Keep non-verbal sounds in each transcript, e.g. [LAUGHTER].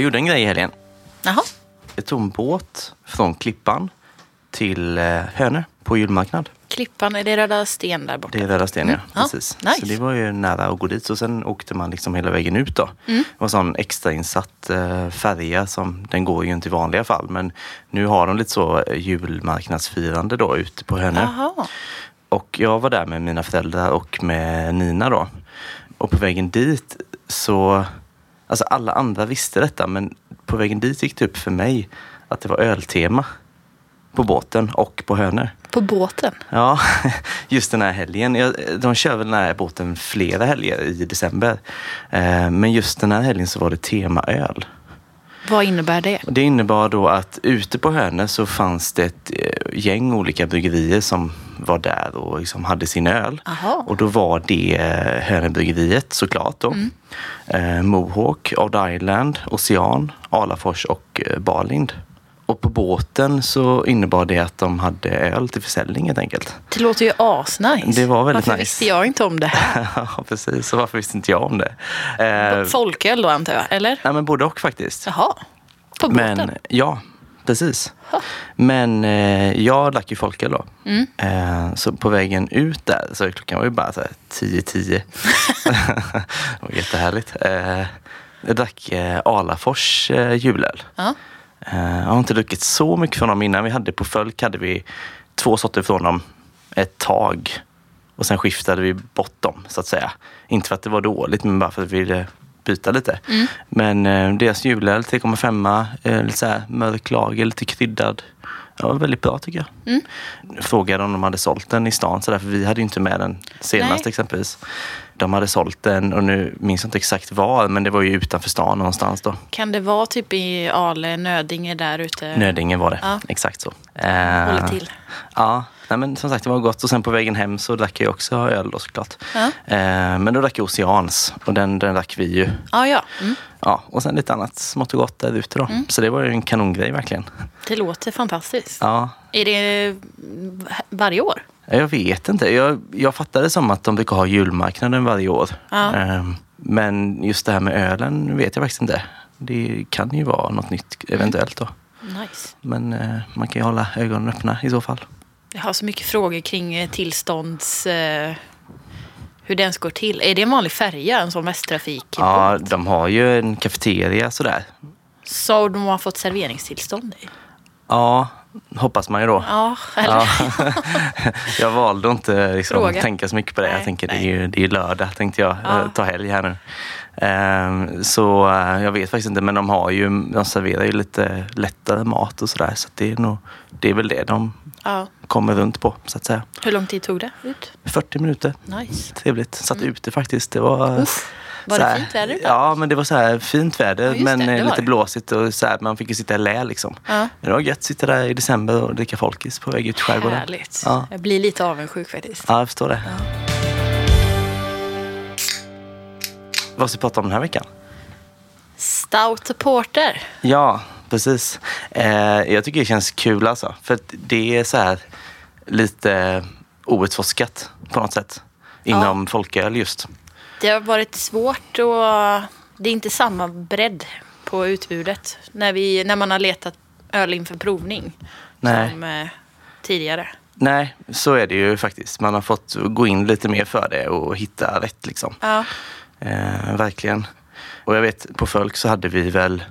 Jag gjorde en grej i helgen. Jaha. Jag tog en båt från Klippan till eh, Hönö på julmarknad. Klippan, är det Röda Sten där borta? Det är Röda Sten, ja. Mm. Ja, Precis. nice. Så det var ju nära att gå dit. Och sen åkte man liksom hela vägen ut då. Mm. Det var en sån extrainsatt eh, färja som, den går ju inte i vanliga fall. Men nu har de lite så eh, julmarknadsfirande då ute på Hönö. Och jag var där med mina föräldrar och med Nina då. Och på vägen dit så, alltså alla andra visste detta men på vägen dit gick det upp för mig att det var öltema på båten och på Hönö. På båten? Ja, [LAUGHS] just den här helgen. De kör väl den här båten flera helger i december. Eh, Men just den här helgen så var det tema öl. Vad innebär det? Det innebar då att ute på Hönö så fanns det ett eh, gäng olika bryggerier som var där och liksom hade sin öl. Jaha. Och då var det eh, Hönöbryggeriet såklart då. Eh, Mohawk, Odd Island, Ocean, Alafors och eh, Barlind. Och på båten så innebar det att de hade öl till försäljning helt enkelt. Det låter ju asnice. Det var väldigt Varför nice. visste jag inte om det här? [LAUGHS] ja, precis. Så varför visste inte jag om det? Eh, Folköl då antar jag, eller? nej, men både och faktiskt. Jaha. På båten? Men ja, precis. Men eh, jag drack ju folköl då. Mm. Eh, så på vägen ut där, så klockan var ju bara så här 10-10. [LAUGHS] det var jättehärligt. Eh, jag drack eh, Alafors eh, julöl. Ja. Eh, jag har inte druckit så mycket från dem innan. Vi hade på Fölk hade vi två sorter från dem ett tag. Och sen skiftade vi bort dem så att säga. Inte för att det var dåligt men bara för att vi ville byta lite. Men eh, deras julöl 3,5 eh, lite så här mörk lager, lite kryddad. Ja, var väldigt bra tycker jag. Frågade om de hade sålt den i stan så där, för vi hade ju inte med den senast Nej. exempelvis. De hade sålt den och nu minns jag inte exakt var men det var ju utanför stan någonstans då. Kan det vara typ i Ale, Nödinge där ute? Nödinge var det, Ja. exakt så. Eh, Håller till. Ja, nej men som sagt det var gott. Och sen på vägen hem så drack jag också öl då såklart. Ja. Eh, men då drack jag Oceans och den, den drack vi ju. Ja, ja. Mm. Ja, och sen lite annat smått och gott där ute då. Så det var ju en kanongrej verkligen. Det låter fantastiskt. Ja, Är det varje år? jag vet inte. Jag, jag fattade som att de brukar ha julmarknaden varje år. Ja. Eh, men just det här med ölen vet jag faktiskt inte. Det kan ju vara något nytt eventuellt då. Nice. Men eh, man kan ju hålla ögonen öppna i så fall. Jag har så mycket frågor kring eh, tillstånds... Eh, hur den går till. Är det en vanlig färja, en sån västtrafik? Ja, de har ju en kafeteria sådär. Så de har fått serveringstillstånd i? Ja, hoppas man ju då. Ja, eller? Ja. [LAUGHS] jag valde att inte liksom, tänka så mycket på det. Nej, jag tänker det är nej. ju det är lördag, tänkte jag. Ja. Ta helg här nu. Ehm, så eh, jag vet faktiskt inte, men de har ju, de serverar ju lite lättare mat och sådär. Så det är, nog, det är väl det de Ja. kommer runt på, så att säga. Hur lång tid tog det ut? 40 minuter. Nice. Trevligt. Satt ute faktiskt. Det var... Mm. Uff. Var det fint väder? Ja, men det var så här fint väder Ja, men det, det eh, lite blåsigt och så här, man fick ju sitta i lä liksom. Ja. Men det var gött att sitta där i december och dricka folkis på väg ut i skärgården. Härligt. Ja. Jag blir lite avundsjuk faktiskt. Ja, jag förstår det. Vad ska vi prata om den här veckan? Stout Porter. Ja, precis. Eh, jag tycker det känns kul alltså. För det är så här lite outforskat på något sätt. Inom folköl just. Det har varit svårt och det är inte samma bredd på utbudet när, vi, när man har letat öl inför provning Nej. som eh, tidigare. Nej, så är det ju faktiskt. Man har fått gå in lite mer för det och hitta rätt liksom. Ja. Eh, verkligen. Och jag vet på Folk så hade vi väl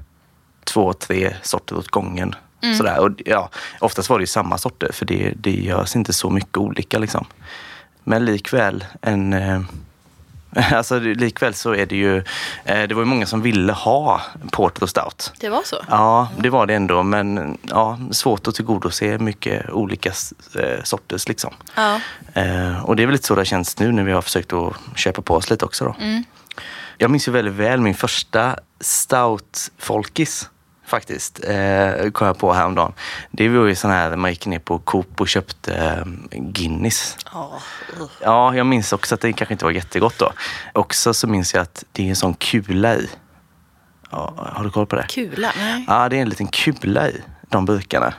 två, tre sorter åt gången. Sådär. Och, ja, oftast var det ju samma sorter för det, det görs inte så mycket olika. Liksom. Men likväl en... Eh, [LAUGHS] alltså likväl så är det ju... Eh, det var ju många som ville ha Porter och Stout. Det var så? Ja, det var det ändå. Men ja, svårt att tillgodose mycket olika eh, sorters liksom. Ja. Eh, och det är väl lite så det känns nu när vi har försökt att köpa på oss lite också då. Jag minns ju väldigt väl min första stout folkis faktiskt. Eh, kom jag på häromdagen. Det var ju sån här man gick ner på Coop och köpte eh, Guinness. Ja. Ja, jag minns också att det kanske inte var jättegott då. Också så minns jag att det är en sån kula i. Ja, har du koll på det? Kula? Nej. Ja, det är en liten kula i de burkarna.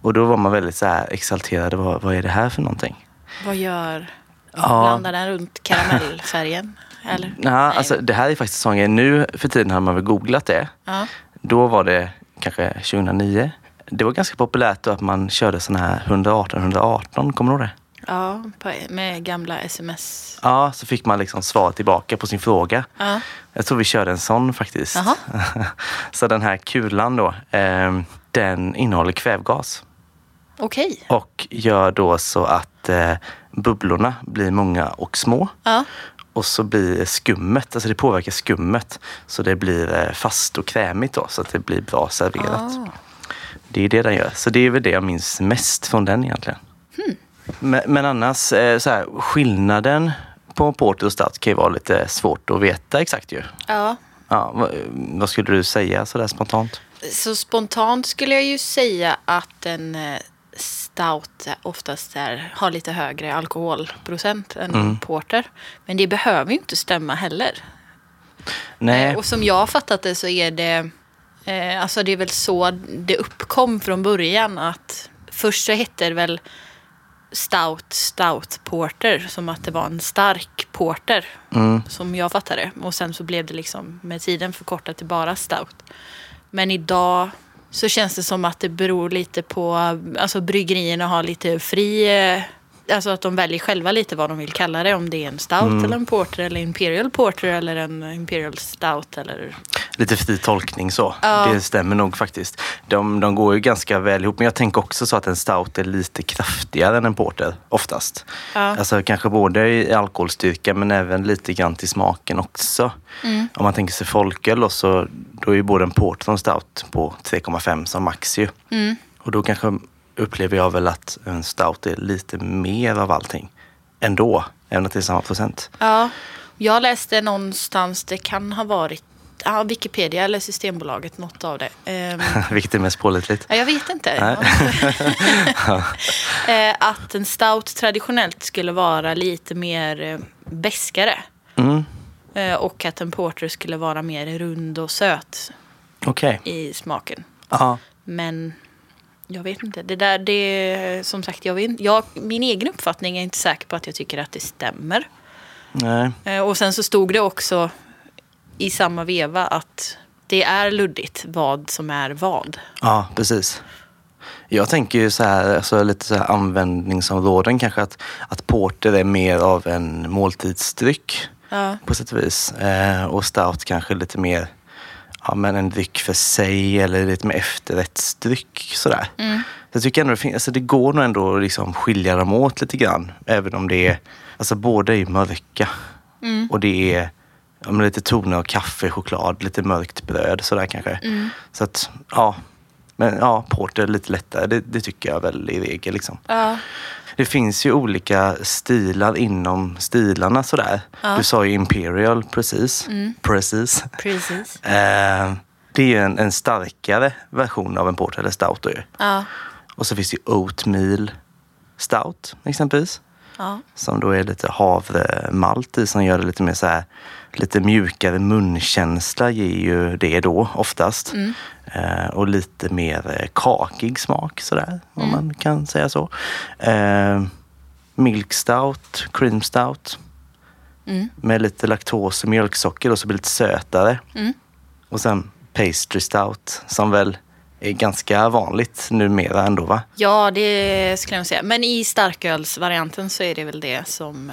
Och då var man väldigt så här exalterad. Vad, vad är det här för någonting? Vad gör... Ja. Blandar den runt karamellfärgen? Eller? Ja, alltså, det här är faktiskt en sån grej. Nu för tiden har man väl googlat det. Ja. Då var det kanske 2009. Det var ganska populärt då att man körde sådana här 118 118, kommer du ihåg det? Ja, med gamla sms. Ja, så fick man liksom svar tillbaka på sin fråga. Ja. Jag tror vi körde en sån faktiskt. [LAUGHS] Så den här kulan då, eh, den innehåller kvävgas. Okej. Och gör då så att eh, bubblorna blir många och små. Ja. Och så blir skummet, alltså det påverkar skummet. Så det blir eh, fast och krämigt då, så att det blir bra serverat. Ah. Det är det den gör. Så det är väl det jag minns mest från den egentligen. Men, men annars, eh, så här, skillnaden på porter och stout kan ju vara lite svårt att veta exakt ju. ja. Ja, vad, vad skulle du säga sådär spontant? Så spontant skulle jag ju säga att en eh, stout oftast är, har lite högre alkoholprocent än en porter. Men det behöver ju inte stämma heller. Nej, Eh, Och som jag har fattat det så är det, eh, alltså det är väl så det uppkom från början att först så hette det väl stout, stout porter, som att det var en stark porter, Mm. som jag fattade det. Och sen så blev det liksom med tiden förkortat till bara stout. Men idag så känns det som att det beror lite på, alltså bryggerierna har lite fri, eh, alltså att de väljer själva lite vad de vill kalla det. Om det är en stout Mm. eller en porter eller imperial porter eller en imperial stout eller... lite fri tolkning så. Ja. Det stämmer nog faktiskt. De, de går ju ganska väl ihop. Men jag tänker också så att en stout är lite kraftigare än en porter oftast. Ja. Alltså kanske både i alkoholstyrka men även lite grann till smaken också. Mm. Om man tänker sig folköl då, så då är ju både en porter och en stout på 3,5 som max ju. Mm. Och då kanske upplever jag väl att en stout är lite mer av allting ändå. Även att det är samma procent. Ja, jag läste någonstans, det kan ha varit ja, Wikipedia eller Systembolaget, något av det. Ehm, [LAUGHS] Vilket är mest pålitligt. ja, jag vet inte. [LAUGHS] Eh, att en stout traditionellt skulle vara lite mer eh, beskare. Mm. Eh, och att en porter skulle vara mer rund och söt Okej. i smaken. Ja. Men jag vet inte. Det där, det, som sagt, jag vet, jag, min egen uppfattning är inte säker på att jag tycker att det stämmer. Nej. Eh, Och sen så stod det också i samma veva att det är luddigt vad som är vad. Ja, precis. Jag tänker ju så här, alltså lite så här användningsområden kanske att, att porter är mer av en måltidsdryck Ja. på sätt och vis. Eh, och stout kanske lite mer ja, men en dryck för sig eller lite mer efterrättsdryck sådär. Mm. Så jag tycker ändå det, finns, alltså det går nog ändå att liksom skilja dem åt lite grann. Även om det är, alltså båda är mörka. Mm. Och det är ja, lite toner av kaffe, choklad, lite mörkt bröd sådär kanske. Mm. Så att, ja. Men ja, porter lite lättare. Det, det tycker jag väl i regel. Liksom. Ja. Det finns ju olika stilar inom stilarna sådär. Ja. Du sa ju Imperial precis. Precis. Precis. [LAUGHS] Eh, det är ju en, en starkare version av en porter eller stout. Då ju. Ja. Och så finns det ju Oatmeal Stout exempelvis. Ja. Som då är lite havremalt i som gör det lite mer så här lite mjukare munkänsla ger ju det då oftast. Mm. Eh, och lite mer eh, kakig smak sådär, om man kan säga så. Eh, milk stout, cream stout. Mm. Med lite laktos och mjölksocker och så blir det lite sötare. Mm. Och sen pastry stout som väl är ganska vanligt numera ändå va? ja, det skulle jag säga. Men i starkölsvarianten så är det väl det som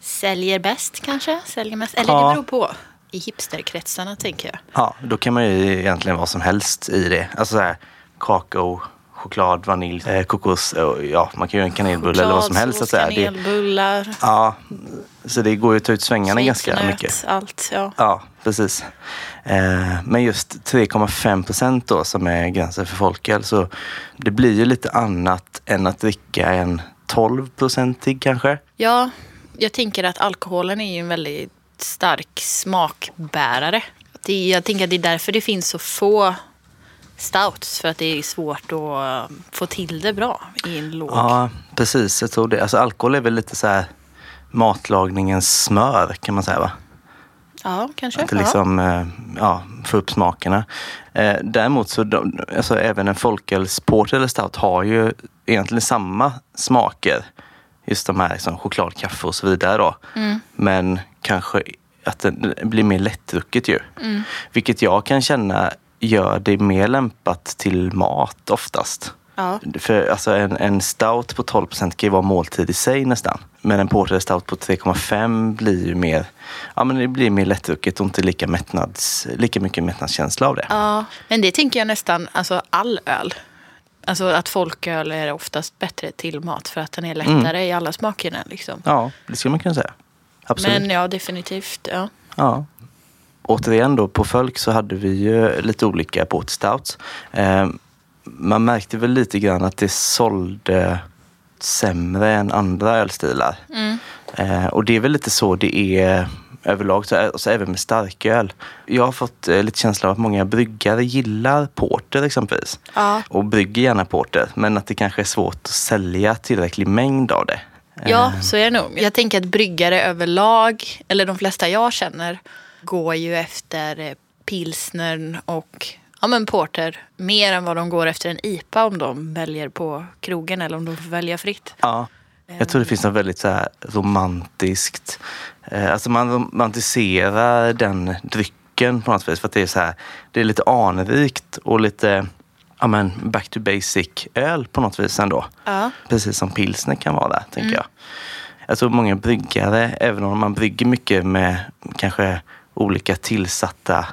säljer bäst kanske? Säljer mest. Eller Ja. det beror på. I hipsterkretsarna tänker jag. Ja, då kan man ju egentligen vad som helst i det. Alltså så här, kakao, choklad, vanilj, eh, kokos, och, ja man kan ju göra en kanelbulle eller vad som helst. Så att säga. Det, Kanelbullar, ja, så det går ju att ta ut svängarna ganska mycket. allt. Ja. Ja, precis. Eh, men just 3,5 procent då som är gränsen för folköl så det blir ju lite annat än att dricka en 12-procentig kanske. Ja, jag tänker att alkoholen är ju en väldigt stark smakbärare. Det, jag tänker att det är därför det finns så få stouts. För att det är svårt att uh, få till det bra i en låg. Ja, precis. Jag tror det. Alltså alkohol är väl lite så här matlagningens smör kan man säga va? Ja, kanske. Att liksom, eh, ja, få upp smakerna. Eh, däremot så, de, alltså även en folkölsporter eller stout har ju egentligen samma smaker. Just de här liksom, choklad, kaffe och så vidare då. Mm. Men kanske att det blir mer lättdrucket ju. Mm. Vilket jag kan känna gör det mer lämpat till mat oftast. Ja. För alltså en, en stout på 12% kan ju vara måltid i sig nästan. Men en porter stout på 3,5 blir ju mer, ja men det blir mer lättdrucket och inte lika, mättnads, lika mycket mättnadskänsla av det. ja, men det tänker jag nästan alltså all öl. Alltså att folköl är oftast bättre till mat för att den är lättare i alla smakerna. Liksom. Ja, det skulle man kunna säga. Absolut. Men ja, definitivt. Ja. Ja. Återigen då, på Fölk så hade vi ju lite olika porter stouts. Eh, man märkte väl lite grann att det sålde sämre än andra ölstilar. Mm. Eh, och det är väl lite så det är överlag, så, alltså även med starköl. Jag har fått eh, lite känsla av att många bryggare gillar porter exempelvis. Ja. Och brygger gärna porter, men att det kanske är svårt att sälja tillräcklig mängd av det. Ja, så är det nog. Jag tänker att bryggare överlag, eller de flesta jag känner, går ju efter eh, pilsnern och ja, men porter mer än vad de går efter en IPA om de väljer på krogen eller om de får välja fritt. Ja. Jag tror det finns något väldigt så här romantiskt. Eh, alltså man romantiserar den drycken på något vis. För att det är så här, det är lite anrikt och lite ja, men back to basic öl på något vis ändå. Ja. Precis som pilsner kan vara, tänker jag. Jag tror många bryggare, även om man brygger mycket med kanske olika tillsatta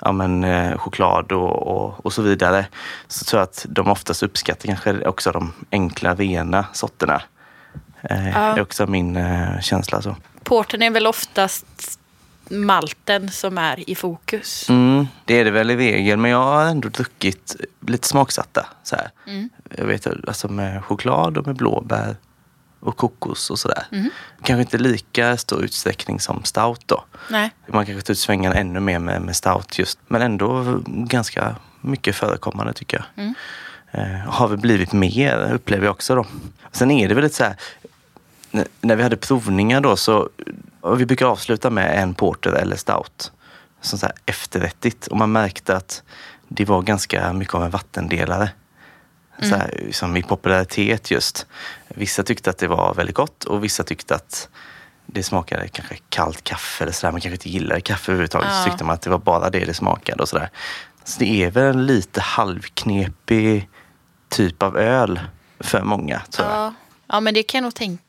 ja, men, eh, choklad och, och, och så vidare, så tror jag att de oftast uppskattar kanske också de enkla, rena sorterna. Eh, Ja. är också min eh, känsla. Så. Porten är väl oftast malten som är i fokus. Mm, det är det väl i regel, men jag har ändå druckit lite smaksatta. Så. Mm. Jag vet alltså med choklad och med blåbär och kokos och sådär. Mm. Kanske inte lika stor utsträckning som stout då. Nej. Man kanske tar ut svängarna ännu mer med, med stout just. Men ändå ganska mycket förekommande tycker jag. Mm. Eh, har väl blivit mer upplever jag också då. Sen är det väl lite så här. När vi hade provningar då så och vi brukar avsluta med en porter eller stout. Som så här efterrättigt. Och man märkte att det var ganska mycket av en vattendelare. Så här, som i popularitet just. Vissa tyckte att det var väldigt gott och vissa tyckte att det smakade kanske kallt kaffe eller sådär. Man kanske inte gillade kaffe överhuvudtaget. Ja. Så tyckte man att det var bara det det smakade och sådär. Så det är väl en lite halvknepig typ av öl för många tror jag. Ja. ja, men det kan jag nog tänka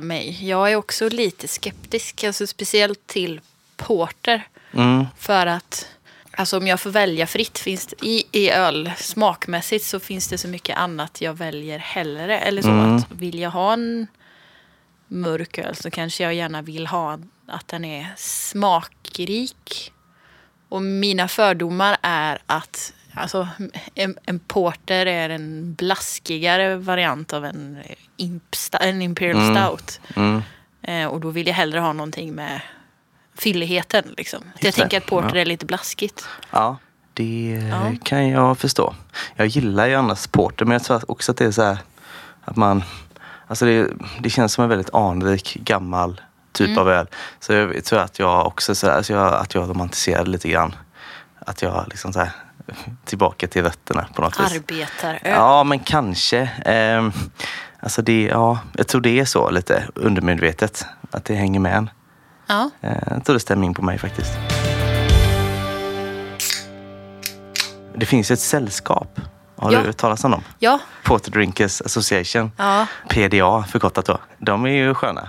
mig. Jag är också lite skeptisk, alltså speciellt till porter. Mm, För att alltså om jag får välja fritt finns det, i, i öl smakmässigt så finns det så mycket annat jag väljer hellre. Eller så Mm. att vill jag ha en mörk öl så kanske jag gärna vill ha att den är smakrik. Och mina fördomar är att alltså, en, en porter är en blaskigare variant av en, en Imperial Mm. Stout. mm. Eh, och då vill jag hellre ha någonting med fylligheten. Liksom. Jag det. tänker att porter Ja. är lite blaskigt. Ja, det Ja. kan jag förstå. Jag gillar ju annars porter, men jag tror också att det är så här att man... Alltså det, det känns som en väldigt anrik, gammal typ Mm. av öl. Så jag tror att jag också så där, så jag, att jag romantiserade lite grann. Att jag liksom så här, tillbaka till rötterna på något vis. Arbetaröl. Ja, men kanske. Ehm, alltså det, ja, jag tror det är så lite undermedvetet. Att det hänger med en. Ja. Eh, Jag tror det stämmer in på mig faktiskt. Det finns ett sällskap. Har Ja. du hört talas om dem? Ja. Porter Drinkers Association. Ja. PDA förkortat då. De är ju sköna.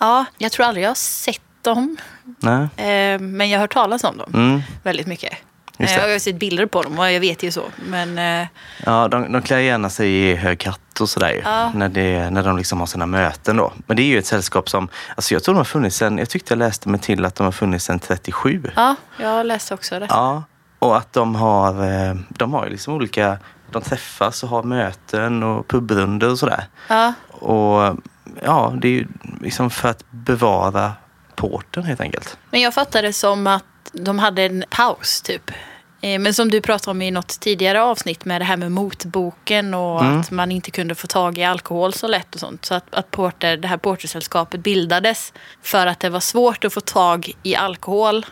ja, jag tror aldrig jag har sett dem. Nej. Eh, men jag har hört talas om dem Mm. väldigt mycket. Just det. jag har sett bilder på dem och jag vet ju så. Men eh, Ja, de, de klär gärna sig i hög hatt och sådär. Ja. När, det, när de liksom har sina möten då. Men det är ju ett sällskap som, alltså jag tror de har funnits sen, jag tyckte jag läste mig till att de har funnits sedan 37. ja, jag läste också det. Ja, och att de har, eh, de har ju liksom olika, de träffas och har möten och pubrunder och sådär. Ja. Och ja, det är ju liksom för att bevara porten helt enkelt. Men jag fattade som att de hade en paus typ. Eh, Men som du pratade om i något tidigare avsnitt med det här med motboken och Mm. att man inte kunde få tag i alkohol så lätt och sånt. Så att, att porter, det här portersällskapet bildades för att det var svårt att få tag i alkohol.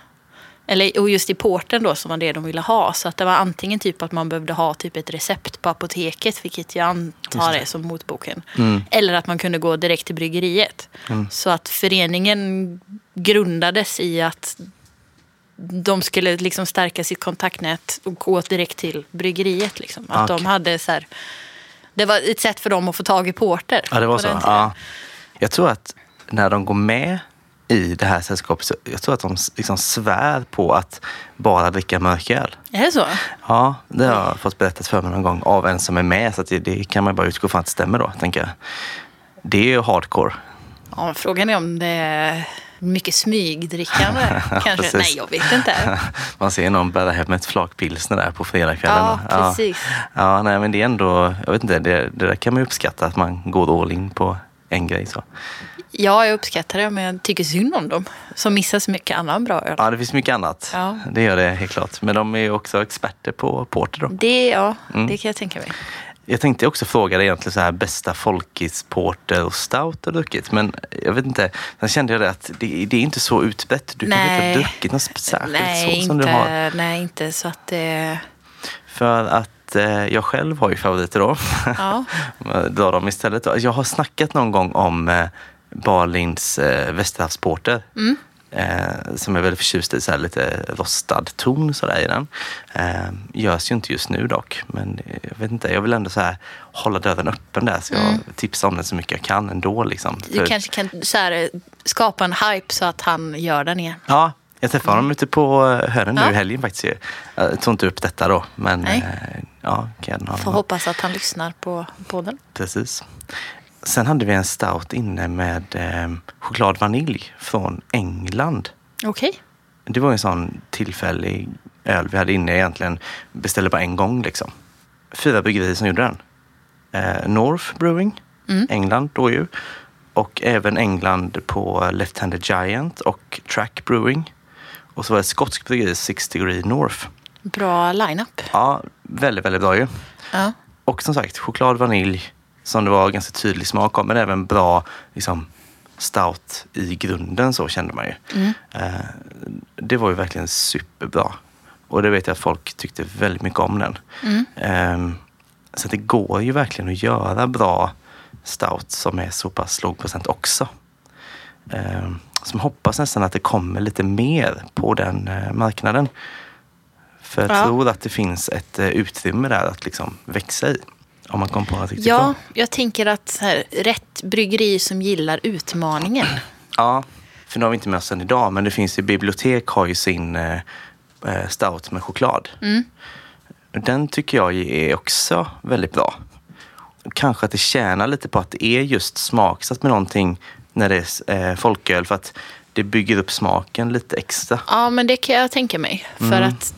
Eller, och just i porten då som var det de ville ha. Så att det var antingen typ att man behövde ha typ ett recept på apoteket, vilket jag antar är som motboken. Mm. Eller att man kunde gå direkt till bryggeriet. Så att föreningen grundades i att de skulle liksom stärka sitt kontaktnät och gå direkt till bryggeriet. Liksom. Att Okej. de hade så här, det var ett sätt för dem att få tag i porter. Ja, det var så. Ja. Jag tror att när de går med i det här sällskapet, så jag tror att de liksom svär på att bara dricka mörköl. Är det så? Ja, det har jag fått berättat för mig någon gång av en som är med. Så det, det kan man bara utgå från att det stämmer då, tänker jag. Det är ju hardcore. Ja, frågan är om det mycket smygdrickande. [LAUGHS] Kanske. precis. Nej, jag vet inte. [LAUGHS] Man ser någon bära hem ett flak pilsner där på fredagskvällen. Ja, precis. Ja, ja, nej, men det är ändå, jag vet inte, det, det där kan man uppskatta att man går all in på en grej. Så. Ja, jag uppskattar det, men jag tycker synd om dem. Som missar så mycket annan bra öl. Ja, det finns mycket annat. Ja. Det gör det helt klart. Men de är också experter på porter då. Det, ja, Mm. det kan jag tänka mig. Jag tänkte också fråga dig egentligen så här bästa folkisporter och stout har druckit. Men jag vet inte, sen kände jag det att det, det är inte så utbrett. Du kanske inte har Nej. druckit något särskilt Nej så som inte, du har. nej, inte så att det... För att eh, jag själv har ju favoriter då. Ja. [LAUGHS] Dra dem istället. Jag har snackat någon gång om eh, Barlins eh, Västerhavsporter. Mm. Eh, som är väldigt förtjust i så lite rostad ton sådär i den. Eh, görs ju inte just nu dock. Men eh, jag vet inte, jag vill ändå så här hålla dörren öppen där. Så jag tipsar om den så mycket jag kan ändå. Liksom. Mm. Du För- kanske kan så här, skapa en hype så att han gör den igen. Ja, jag träffade honom ute på eh, Hönen nu Ja. i helgen faktiskt. Jag tog inte upp detta då. Men Nej. eh, ja, kan jag Får hoppas att han lyssnar på podden. Precis. Sen hade vi en stout inne med eh, choklad vanilj från England. Okej. Det var en sån tillfällig öl vi hade inne egentligen. Beställde bara en gång liksom. Fyra bryggerier som gjorde den. Eh, North Brewing, England då ju. Och även England på Left-Handed Giant och Track Brewing. Och så var det ett skotskt bryggeri, Six Degree North. Bra line-up. Ja, väldigt, väldigt bra ju. Ja. Och som sagt, choklad, vanilj som det var ganska tydlig smak av. Men även bra liksom, stout i grunden så kände man ju. Eh, det var ju verkligen superbra. Och det vet jag att folk tyckte väldigt mycket om den. Eh, så det går ju verkligen att göra bra stout som är så pass låg procent också. Eh, man hoppas nästan att det kommer lite mer på den eh, marknaden. För jag Ja. tror att det finns ett eh, utrymme där att liksom växa i. Om man kommer på något riktigt ja, jag tänker att så här, rätt bryggeri som gillar utmaningen. Ja, för nu har vi inte med oss den idag, men det finns ju bibliotek har ju sin eh, eh, stout med choklad. Mm. Den tycker jag är också väldigt bra. Kanske att det tjänar lite på att det är just smaksatt med någonting när det är eh, folköl för att det bygger upp smaken lite extra. Ja, men det kan jag tänka mig. För Mm. att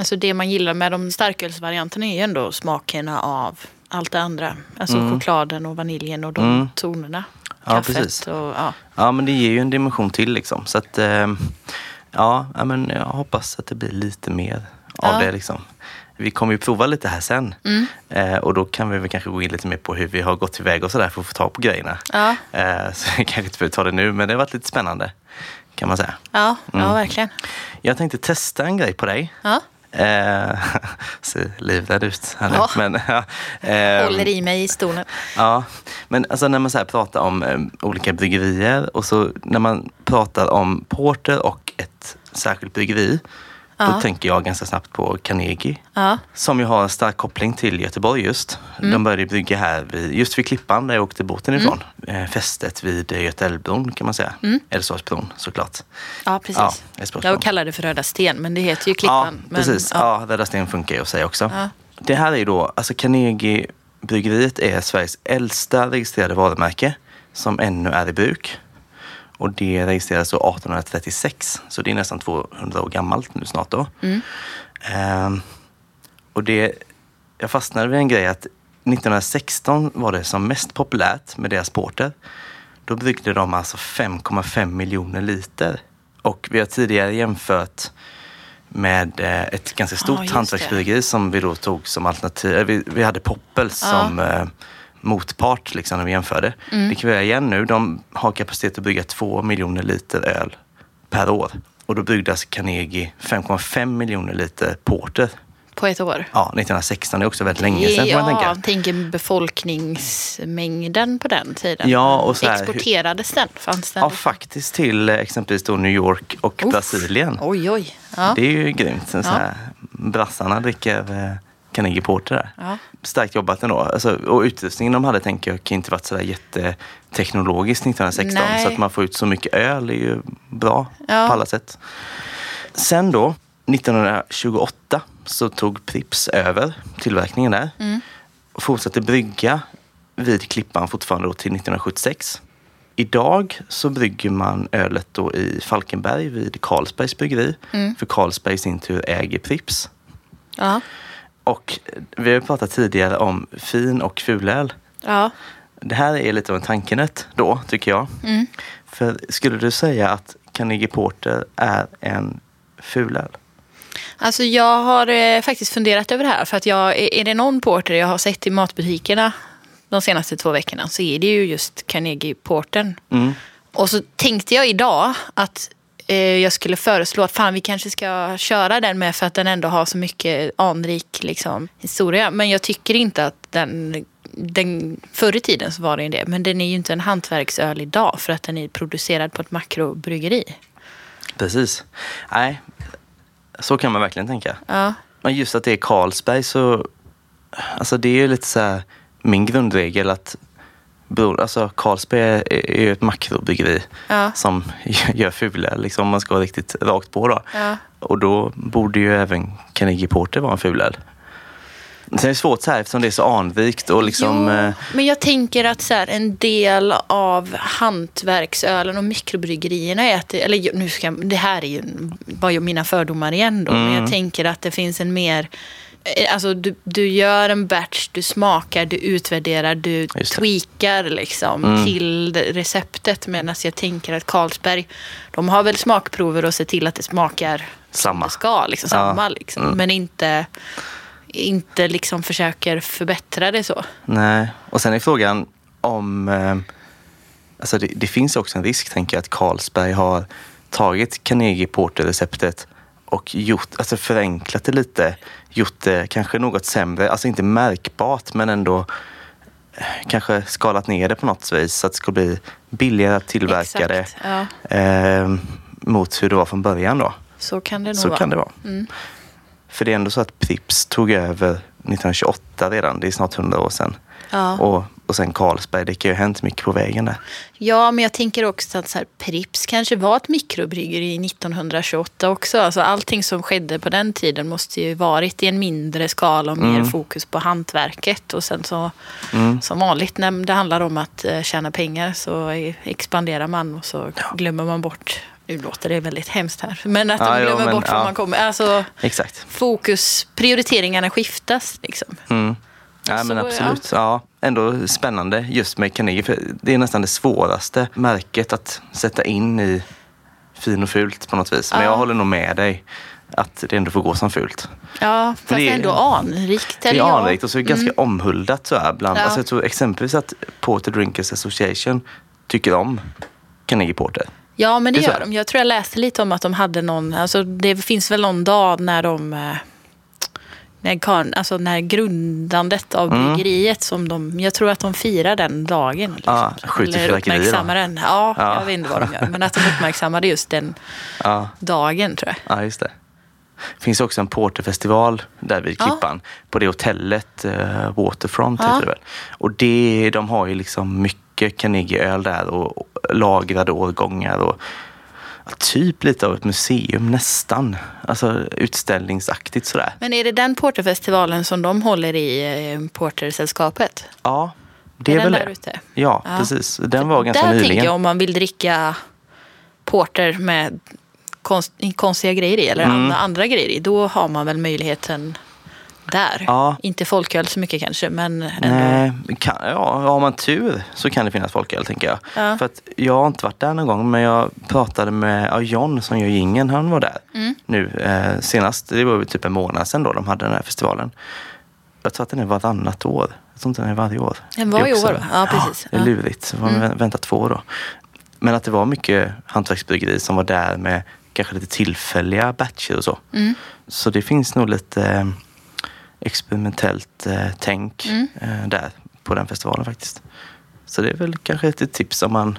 alltså det man gillar med de starkölsvarianterna är ju ändå smakerna av allt det andra. Alltså chokladen och vaniljen och de Mm. tonerna. Ja, Kaffet precis. och ja. Ja, men det ger ju en dimension till liksom. Så att, eh, ja, men jag hoppas att det blir lite mer av Ja. det liksom. Vi kommer ju prova lite här sen. Eh, och då kan vi väl kanske gå in lite mer på hur vi har gått tillväga och sådär för att få tag på grejerna. Ja. Eh, [LAUGHS] så vi kanske inte behöver ta det nu, men det har varit lite spännande. Kan man säga. Ja, Mm. ja, verkligen. Jag tänkte testa en grej på dig. Ja. Eh, [LAUGHS] ser livrädd ut här nu. Ja. Men, ja, eh, [LAUGHS] Håller i mig i stolen. Ja, men alltså när man så pratar om eh, olika bryggerier och så när man pratar om porter och ett särskilt bryggeri, då Ja. tänker jag ganska snabbt på Carnegie. Ja. Som ju har en stark koppling till Göteborg just. Mm. De började brygga här vid, just vid Klippan där jag åkte båten ifrån. Eh, fästet vid eh, Göta älvbron kan man säga. Mm. Älvsborgsbron såklart. Ja, precis. Ja, jag kallar det för Röda Sten, men det heter ju Ja, Klippan. men, precis. Ja. Ja, Röda Sten funkar ju att säga också. Ja. Det här är ju då, alltså Carnegie bryggeriet är Sveriges äldsta registrerade varumärke som ännu är i bruk. Och det registrerades då 1836, så det är nästan 200 år gammalt nu snart då. Mm. Ehm, och det, jag fastnade vid en grej att 1916 var det som mest populärt med deras porter. Då bryggde de alltså 5,5 miljoner liter. Och vi har tidigare jämfört med eh, ett ganska Ja, stort just hantverksbryggeri som vi då tog som alternativ. Vi, vi hade Poppels Ja. som eh, motpart liksom, när vi jämförde. Mm. Det kan vi göra igen nu. De har kapacitet att brygga 2 miljoner liter öl per år. Och då bryggde alltså Carnegie 5,5 miljoner liter porter på ett år. Ja, 1916 är också väldigt länge sedan får man ja, tänka. tänker befolkningsmängden på den tiden. Ja, och så här- Exporterades den? Fanns den? Ja, faktiskt till exempelvis då New York och Uff. Brasilien. Oj, oj. Ja. Det är ju grymt. Så Ja. brassarna dricker eh, Carnegie Porter där. Ja. Starkt jobbat ändå. Alltså, och utrustningen de hade tänker jag kan inte varit sådär jätteteknologiskt 1916. Nej. Så att man får ut så mycket öl är ju bra Ja. på alla sätt. Sen då, 1928 så tog Pripps över tillverkningen där. Mm. Och fortsatte brygga vid Klippan fortfarande då till 1976. Idag så brygger man ölet då i Falkenberg vid Carlsbergs bryggeri. Mm. För Carlsberg i sin tur äger Pripps. Ja. Och vi har pratat tidigare om fin och fulöl. ja. Det här är lite av en tankenöt då, tycker jag. Mm. För skulle du säga att Carnegie Porter är en fulöl? Alltså jag har eh, faktiskt funderat över det här. För att jag, är, det någon porter jag har sett i matbutikerna de senaste två veckorna så är det ju just Carnegie Portern. Mm. Och så tänkte jag idag att jag skulle föreslå att fan vi kanske ska köra den med för att den ändå har så mycket anrik liksom, historia. Men jag tycker inte att den, den... Förr i tiden så var det ju det. Men den är ju inte en hantverksöl idag för att den är producerad på ett makrobryggeri. Precis. Nej, så kan man verkligen tänka. Ja. Men just att det är Carlsberg så... Alltså det är ju lite så här min grundregel att bror, alltså Carlsberg är, är ju ett makrobryggeri Ja. som gör fulöl, liksom, om man ska vara riktigt rakt på då. Ja. Och då borde ju även Carnegie Porter vara en fulöl. Sen är det svårt så här eftersom det är så anrikt och liksom... jo, eh, men jag tänker att så här, en del av hantverksölen och mikrobryggerierna är att, det, eller nu ska jag, det här är ju bara mina fördomar igen då, men Mm. jag tänker att det finns en mer Alltså du, du gör en batch, du smakar, du utvärderar, du tweakar liksom Mm. till receptet. Medan jag tänker att Carlsberg, de har väl smakprover och ser till att det smakar Samma. det ska. Liksom, Ja. samma liksom. Mm. Men inte, inte liksom försöker förbättra det så. Nej, och sen är frågan om... Eh, alltså det, det finns också en risk, tänker jag, att Carlsberg har tagit Carnegie Porter-receptet och gjort, alltså förenklat det lite. Gjort det kanske något sämre, alltså inte märkbart, men ändå eh, kanske skalat ner det på något vis så att det ska bli billigare att tillverka det ja. eh, mot hur det var från början då. Så kan det nog Så vara. kan det vara. Mm. För det är ändå så att Pripps tog över 1928 redan, det är snart 100 år sedan. Ja. Och, och sen Carlsberg, det kan ju ha hänt mycket på vägen där. ja, men jag tänker också att så här, Pripps kanske var ett mikrobryggeri 1928 också. Alltså, allting som skedde på den tiden måste ju varit i en mindre skala och mer Mm. fokus på hantverket. Och sen så, Mm. som vanligt när det handlar om att eh, tjäna pengar så expanderar man och så glömmer man bort nu låter det väldigt hemskt här. Men att Ja, de jo, glömmer men, bort var ja. man kommer. Alltså Exakt. fokus, prioriteringarna skiftas liksom. Mm. Ja, men ja. absolut. Ja. Ändå spännande just med Carnegie. För det är nästan det svåraste märket att sätta in i fin och fult på något vis. Men Ja. jag håller nog med dig att det ändå får gå som fult. Ja, fast det är- ändå anrikt. Det är ja. anrikt och så är det ganska omhuldat så här bland. Ja. Alltså jag tror exempelvis att Porter Drinkers Association tycker om Carnegie Porter. Ja, men det, Det gör de. Jag tror jag läste lite om att de hade någon, alltså det finns väl någon dag när de, eh, när, kan, alltså när grundandet av Mm. bryggeriet som de, jag tror att de firar den dagen. Liksom. Ja, skjuter Eller uppmärksammar den. Ja, Ja. jag vet inte vad de gör. Men att de uppmärksammade just den Ja. [LAUGHS] dagen tror jag. Ja, just det. Det finns också en porterfestival där vid Ja. Klippan. På det hotellet, uh, Waterfront Ja. heter det väl. Och det, de har ju liksom mycket Carnegie-öl där och, lagrade årgångar. Och, ja, typ lite av ett museum nästan. Alltså utställningsaktigt sådär. Men är det den porterfestivalen som de håller i eh, Portersällskapet? Ja, det är är, väl där det. ute? Ja, Ja. precis. Den var ganska Där tänker nyligen. jag om man vill dricka porter med konst, konstiga grejer i eller Mm. andra, andra grejer i. Då har man väl möjligheten där. Ja. Inte folköl så mycket kanske, men ändå. Nej, kan, ja, har man tur så kan det finnas folköl tänker jag. Ja. För att jag har inte varit där någon gång men jag pratade med ja, John som gör gingen, han var där Mm. nu eh, senast. Det var typ en månad sedan då de hade den här festivalen. Jag tror att den är varannat år. Jag tror inte den är varje år. Den var i år, va? Ja, precis. det är Ja. lurigt. Så får man Mm. vänta två år då. Men att det var mycket hantverksbryggeri som var där med kanske lite tillfälliga batcher och så. Mm. Så det finns nog lite, experimentellt eh, tänk Mm. eh, där på den festivalen faktiskt. Så det är väl kanske ett tips om man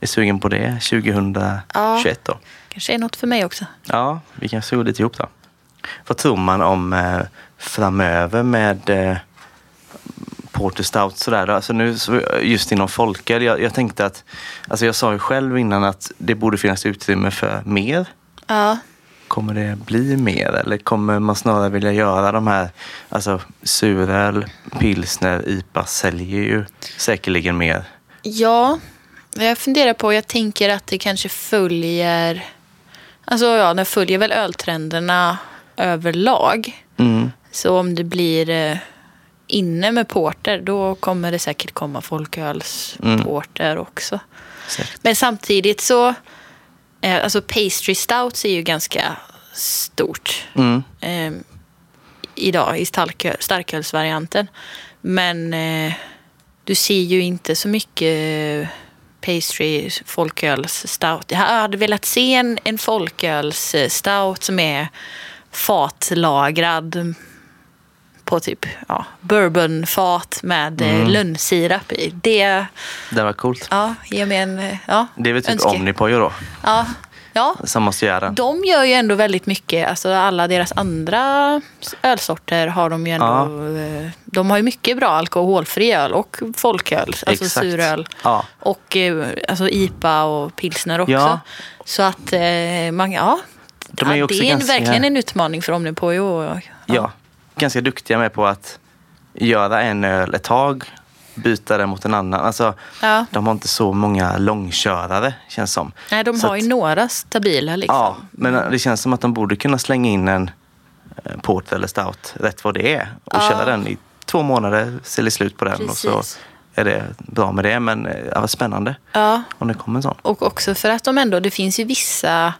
är sugen på det 2021 då. Kanske är något för mig också. Ja, vi kanske går dit ihop då. Vad tror man om eh, framöver med eh, Porter Stout sådär då? Alltså nu, just inom folköl, jag, jag tänkte att, alltså jag sa ju själv innan att det borde finnas utrymme för mer. Ja. Kommer det bli mer eller kommer man snarare vilja göra de här, alltså suröl, pilsner, IPA säljer ju säkerligen mer. Ja, jag funderar på, jag tänker att det kanske följer, alltså ja, det följer väl öltrenderna överlag. Mm. Så om det blir eh, inne med porter, då kommer det säkert komma folkölsporter också. Säkert. Men samtidigt så, eh, alltså pastry stouts är ju ganska stort Mm. eh, idag i starköl, starkölsvarianten. Men eh, du ser ju inte så mycket pastry folköls stout. Jag hade velat se en, en folköls eh, stout som är fatlagrad på typ ja, bourbonfat med mm. lönnsirap i. Det Det var coolt. ja, ger mig en eh, ja, Det är väl typ önske. Omnipojo då, Ja, ja, som måste göra. de gör ju ändå väldigt mycket. Alltså alla deras andra ölsorter har de ju ändå. eh, De har ju mycket bra alkoholfri öl och folköl. Alltså Exakt. suröl. Ja. Och eh, alltså IPA och pilsner också. Ja. Så att eh, man, ja. De är ja, det är verkligen en utmaning för Omnipojo. Ja. Ja. Ganska duktiga med på att göra en öl ett tag, byta den mot en annan. Alltså, Ja. De har inte så många långkörare, känns som. Nej, de Så har att- ju några stabila liksom. Ja, men det känns som att de borde kunna slänga in en eh, porter eller stout rätt vad det är och Ja. köra den i två månader, sälja slut på den och så Precis. är det bra med det. Men eh, ja, spännande Ja. om det kommer en sån. Och också för att de ändå, det finns ju vissa,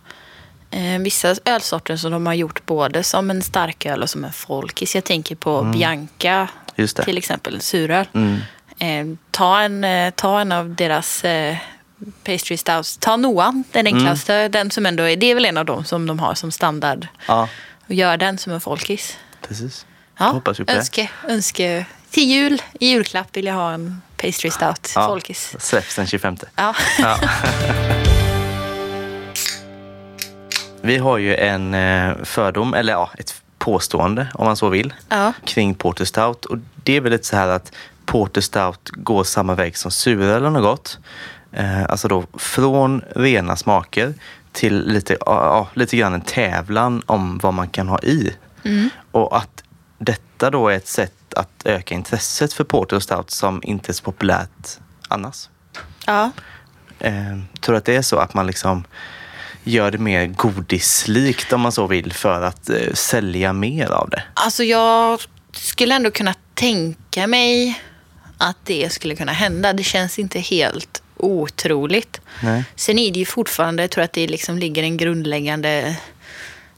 eh, vissa ölsorter som de har gjort både som en starköl och som en folkis. Jag tänker på Bianca Just det. till exempel, suröl. Mm. Eh, ta, en, eh, ta en av deras eh, pastry stouts. Ta Noan, den enklaste. Den som ändå är, det är väl en av dem som de har som standard. Ja, Och gör den som en folkis. precis. Ja, Hoppas vi på det. önske, önske. Till jul, i julklapp vill jag ha en pastry stout, Ja, folkis. Släpps den 25. Ja. Ja. [LAUGHS] [LAUGHS] Vi har ju en eh, fördom, eller ja, ett påstående om man så vill, ja. kring Porter Stout. Och det är väl lite så här att Porter Stout går samma väg som surölen har gått. Eh, alltså då från rena smaker till lite, ja, lite grann en tävlan om vad man kan ha i. Och att detta då är ett sätt att öka intresset för Porter och Stout som inte är så populärt annars. ja. Eh, tror du att det är så att man liksom gör det mer godislikt om man så vill för att eh, sälja mer av det? Alltså jag skulle ändå kunna tänka mig att det skulle kunna hända. Det känns inte helt otroligt. Nej. Sen är det ju fortfarande, jag tror att det liksom ligger en grundläggande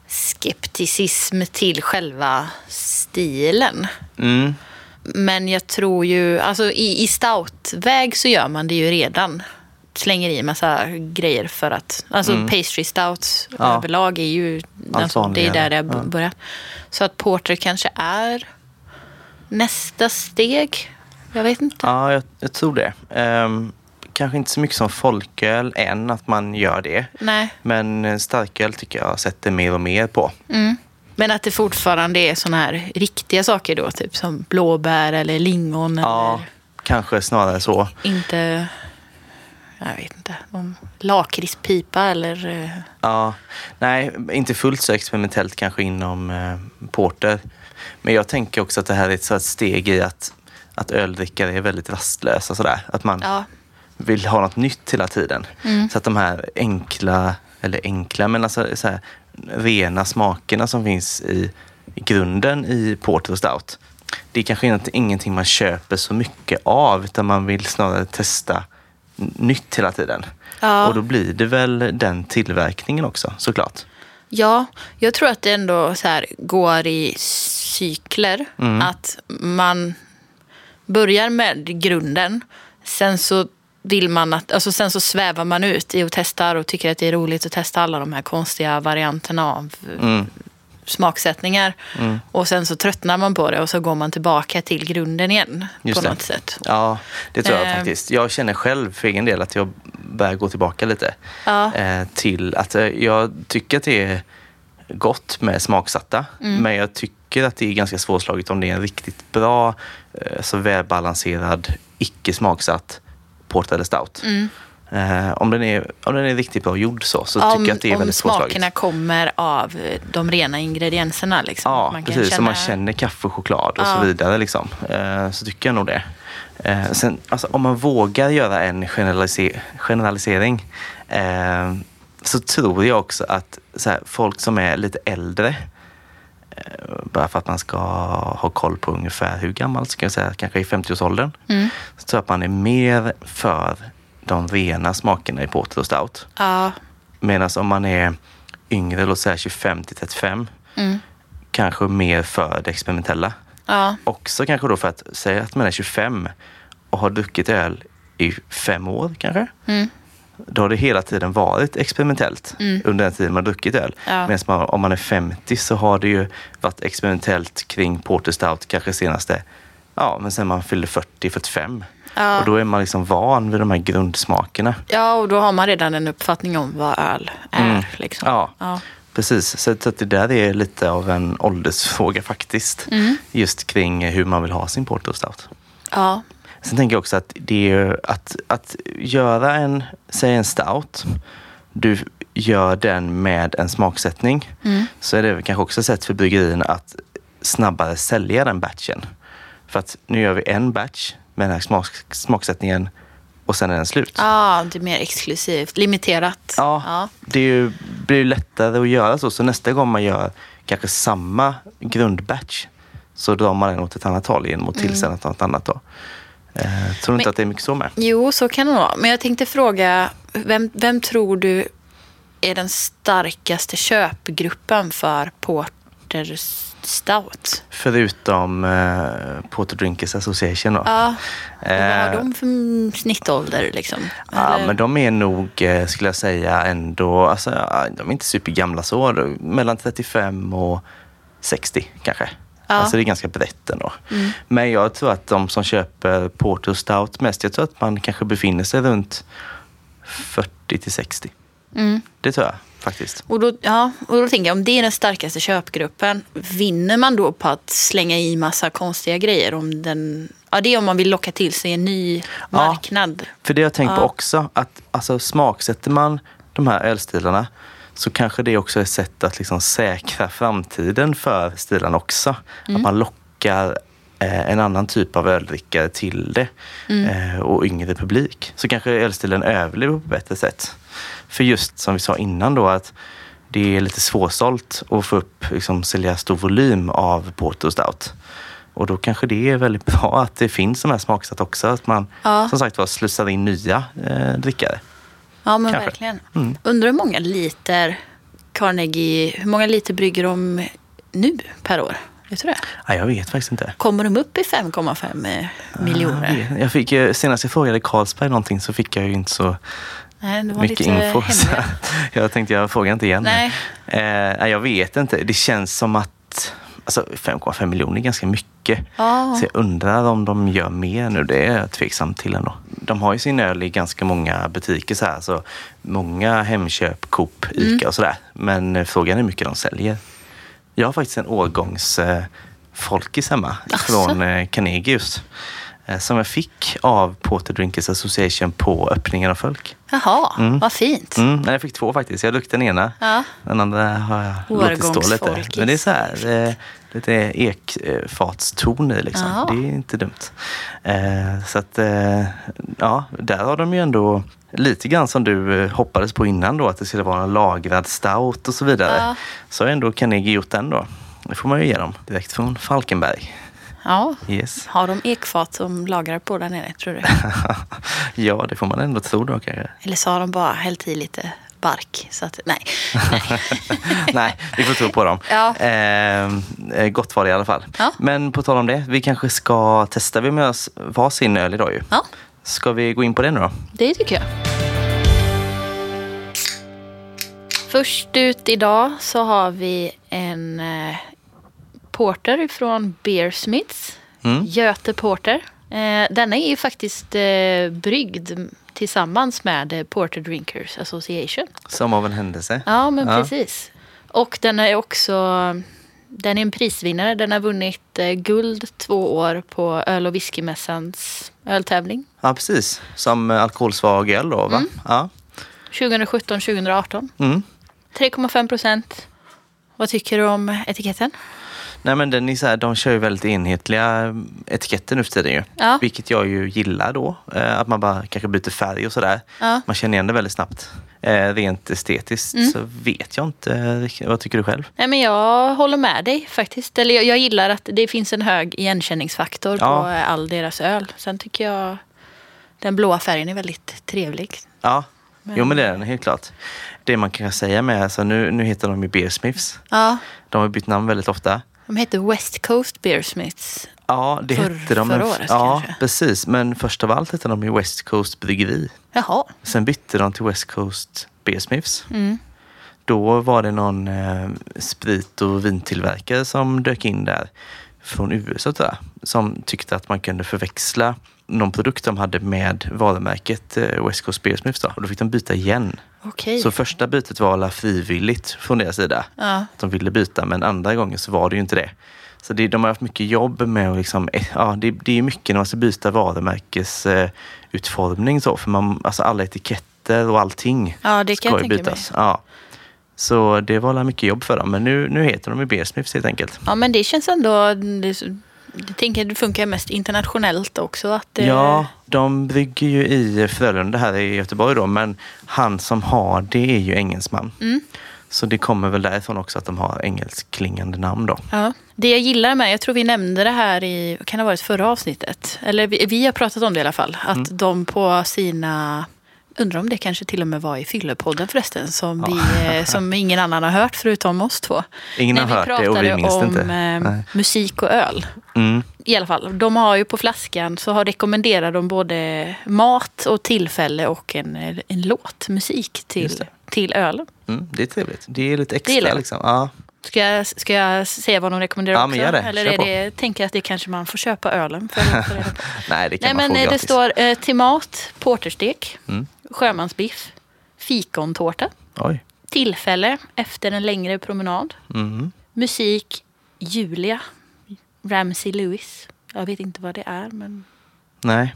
skepticism till själva stilen. Mm. Men jag tror ju, alltså i, i stoutväg så gör man det ju redan. Slänger i massa grejer för att, alltså pastry stouts Mm. Ja. överlag är ju, Allt alltså, det är där det har Ja. börjat. Så att porter kanske är nästa steg. Jag vet inte. Ja, jag, jag tror det. Ehm, kanske inte så mycket som folköl än, att man gör det. Nej. Men starköl tycker jag sätter mer och mer på. Mm. Men att det fortfarande är såna här riktiga saker då, typ som blåbär eller lingon Ja, eller kanske snarare så. inte, jag vet inte, någon lakritspipa eller... eh, Ja, nej, inte fullt så experimentellt kanske inom eh, porter. Men jag tänker också att det här är ett sådant steg i att, att öldrickare är väldigt rastlösa sådär. Att man Ja, vill ha något nytt hela tiden. Mm. Så att de här enkla, eller enkla, men alltså så här, rena smakerna som finns i, i grunden i porter och stout. Det är kanske inte, ingenting man köper så mycket av utan man vill snarare testa nytt hela tiden. Ja. Och då blir det väl den tillverkningen också såklart. Ja, jag tror att det ändå så här går i cykler. Mm. Att man börjar med grunden. Sen så vill man att, alltså sen så svävar man ut i och testar och tycker att det är roligt att testa alla de här konstiga varianterna av Mm. Smaksättningar. Mm. Och sen så tröttnar man på det och så går man tillbaka till grunden igen Just på det. något sätt. Ja, det tror jag Eh. faktiskt. Jag känner själv för egen del att jag börjar gå tillbaka lite. Ja. Eh, till att eh, jag tycker att det är gott med smaksatta. Mm. Men jag tycker att det är ganska svårslaget om det är en riktigt bra, eh, så välbalanserad, icke smaksatt port eller stout. Mm. Eh, om, den är, om den är riktigt bra gjord så, så tycker jag att det är om väldigt svårslaget. smakerna kommer av de rena ingredienserna. Liksom. Ja, Man precis. Som man känna- känner kaffe och choklad och Ja. så vidare. Liksom. Eh, så tycker jag nog det. Eh, sen, alltså, om man vågar göra en generalise- generalisering eh, så tror jag också att så här, folk som är lite äldre eh, bara för att man ska ha koll på ungefär hur gammal, ska jag säga, kanske i 50-årsåldern. Mm. Så tror jag att man är mer för de rena smakerna i porter och stout. Ja, Medan om man är yngre, låt säga 25 till 35, mm. kanske mer för det experimentella. ja, Också kanske då för att säga att man är 25 och har druckit öl i fem år kanske. mm. Då har det hela tiden varit experimentellt Mm. under den tiden man har druckit öl. Ja. Medan man, om man är 50 så har det ju varit experimentellt kring Porter Stout kanske senaste, ja men sen man fyllde 40-45. Ja. Och då är man liksom van vid de här grundsmakerna. ja, och då har man redan en uppfattning om vad öl är. Mm. Liksom. Ja. Ja. Precis, så att det där är lite av en åldersfråga faktiskt. Mm. Just kring hur man vill ha sin Porter Stout. ja. Sen tänker jag också att det är att, att göra en, säg en stout, du gör den med en smaksättning, Mm. så är det kanske också ett sätt för bryggerierna att snabbare sälja den batchen. För att nu gör vi en batch med den här smak, smaksättningen och sen är den slut. Ja, det är mer exklusivt, limiterat. Ja, Ja. det ju, blir ju lättare att göra så. Så nästa gång man gör kanske samma grundbatch så drar man den åt ett annat håll genom att Mm. tillsätta något annat. Då. Eh, tror du inte att det är mycket så med? Jo, så kan det vara. Men jag tänkte fråga, vem, vem tror du är den starkaste köpgruppen för Porter Stout? Förutom eh, Porter Drinkers Association. Då. Ja, och vad har Eh, de för snittålder? Liksom? Ja, Eller- men de är nog, eh, skulle jag säga, ändå, alltså, de är inte supergamla så. Mellan 35 och 60 kanske. Ja. Alltså det är ganska brett ändå. Mm. Men jag tror att de som köper Porter Stout mest, jag tror att man kanske befinner sig runt 40 till 60. Mm. Det tror jag faktiskt. Och då, ja, och då tänker jag, om det är den starkaste köpgruppen, vinner man då på att slänga i massa konstiga grejer? Om den, ja, det är om man vill locka till sig en ny marknad. För det har jag tänkt på Ja. också, att alltså, smaksätter man de här ölstilarna så kanske det också är ett sätt att liksom säkra framtiden för stilarna också. Mm. Att man lockar eh, en annan typ av öldrickare till det Mm. eh, och yngre publik. Så kanske ölstilen överlever på ett bättre sätt. För just som vi sa innan då att det är lite svårsålt att få upp, liksom, sälja stor volym av Porter och Stout. Och då kanske det är väldigt [LAUGHS] bra att det finns de här smaksatt också. Att man Ja. som sagt var slussar in nya eh, drickare. Ja, men Kanske. verkligen. Mm. Undrar hur många liter Carnegie, hur många liter brygger de nu per år? Vet du det? Nej, jag vet faktiskt inte. Kommer de upp i 5,5 eh, miljoner? Vet- jag fick, eh, senast jag frågade Carlsberg någonting så fick jag ju inte så Nej, det var mycket lite info. [LAUGHS] Jag tänkte jag frågar inte igen. Nej. Eh, jag vet inte. Det känns som att alltså, 5,5 miljoner är ganska mycket. Ja. Så jag undrar om de gör mer nu. Det är jag tveksam till ändå. De har ju sin öl i ganska många butiker så här. Så många Hemköp, Coop, Ica Mm. och sådär. Men eh, frågan är hur mycket de säljer. Jag har faktiskt en årgångs eh, folkis hemma Asså? från eh. Eh, som jag fick av Porter Drinkers Association på öppningen av folk. Jaha, Mm. vad fint. Mm, jag fick två faktiskt. Jag druckit den ena. Ja. Den andra har jag låtit stå lite. Men det är så här, eh, lite ekfatston i liksom. Jaha. Det är inte dumt. Eh, så att, eh, ja, där har de ju ändå lite grann som du eh, hoppades på innan då, att det skulle vara en lagrad stout och så vidare. Ja. Så har ändå Carnegie gjort den då. Det får man ju ge dem. Direkt från Falkenberg. Ja. Yes. Har de ekfat som lagrar på där nere, tror du? [LAUGHS] ja, det får man ändå tro då kanske. Eller så har de bara hällt i lite bark. Så att, nej. [LAUGHS] [LAUGHS] nej. Vi får tro på dem. Ja. Eh, eh, gott var det i alla fall. Ja. Men på tal om det, vi kanske ska testa. Vi med oss varsin öl idag ju. Ja, Ska vi gå in på det nu då? det tycker jag. Först ut idag så har vi en eh, porter från Beersmiths. Mm. Göte Porter. Eh, denna är ju faktiskt eh, bryggd tillsammans med eh, Porter Drinkers Association. Som av en händelse. Ja, men Ja. precis. Och den är också den är en prisvinnare. Den har vunnit guld två år på öl och whiskymässans öltävling. Ja, precis. Som alkoholsvag öl då, va? Ja. 2017-2018. Mm. 3,5 procent. Vad tycker du om etiketten? Nej, men den är så här, de kör ju väldigt enhetliga etiketter nu för tiden ju. Ja. Vilket jag ju gillar då. Eh, Att man bara kanske byter färg och sådär. Ja. Man känner igen det väldigt snabbt. Eh, Rent estetiskt Mm. så vet jag inte. riktigt. Vad tycker du själv? Nej, men jag håller med dig faktiskt. Eller jag, jag gillar att det finns en hög igenkänningsfaktor Ja. på eh, all deras öl. Sen tycker jag den blåa färgen är väldigt trevlig. Ja, Men- jo men det är den helt klart. Det man kan säga med, alltså nu, nu heter de ju Beersmiths. Ja, De har bytt namn väldigt ofta. De heter West Coast Beersmiths. Ja, det Förr- hette de. förra året ja, kanske. precis. Men först av allt hette de ju West Coast Bryggeri. Jaha. Sen bytte de till West Coast Beersmiths. Mm. Då var det någon eh, sprit och vintillverkare som dök in där från USA tror jag, som tyckte att man kunde förväxla någon produkt de hade med varumärket eh, West Coast Beersmiths. Då. Och då fick de byta igen. Okej. Så första bytet var alla frivilligt från deras sida. Ja. De ville byta, men andra gången så var det ju inte det. Så det, de har haft mycket jobb med att liksom, eh, ja, det, det är mycket när man ska byta varumärkesutformning eh, utformning så, för man, alltså alla etiketter och allting ja, det kan ska jag ju mig. bytas. Ja. Så det var mycket jobb för dem, men nu, nu heter de ju Beersmiths helt enkelt. Ja, men det känns ändå... Det, jag tänker det funkar mest internationellt också. Att det, Ja, de bygger ju i Frölunda här i Göteborg då, men han som har det är ju engelsman. Mm. Så det kommer väl därifrån också att de har engelskklingande namn då. Ja. Det jag gillar med, jag tror vi nämnde det här i, kan det ha varit förra avsnittet? Eller vi, vi har pratat om det i alla fall. Att Mm. de på sina, undrar om det kanske till och med var i Fyllepodden förresten, som, Ja. vi, eh, som [LAUGHS] ingen annan har hört förutom oss två. Ingen har vi hört det och vi pratade minns det om inte. eh, Nej. musik och öl. Mm. I alla fall, de har ju på flaskan så har rekommenderar de både mat och tillfälle och en, en låt, musik till, det. till ölen. Mm, det är trevligt. Det är lite extra jag. liksom. Ja. Ska jag, ska jag säga vad de rekommenderar Ja, också? det. Eller är det, tänker jag att det kanske man får köpa ölen för reda på. [LAUGHS] Nej, det kan Nej, man men få eh, det gratis. står eh, till mat, porterstek, Mm. Sjömansbiff, fikontårta, Oj. tillfälle efter en längre promenad, Mm. musik, Julia, Ramsey Lewis. Jag vet inte vad det är, men Nej,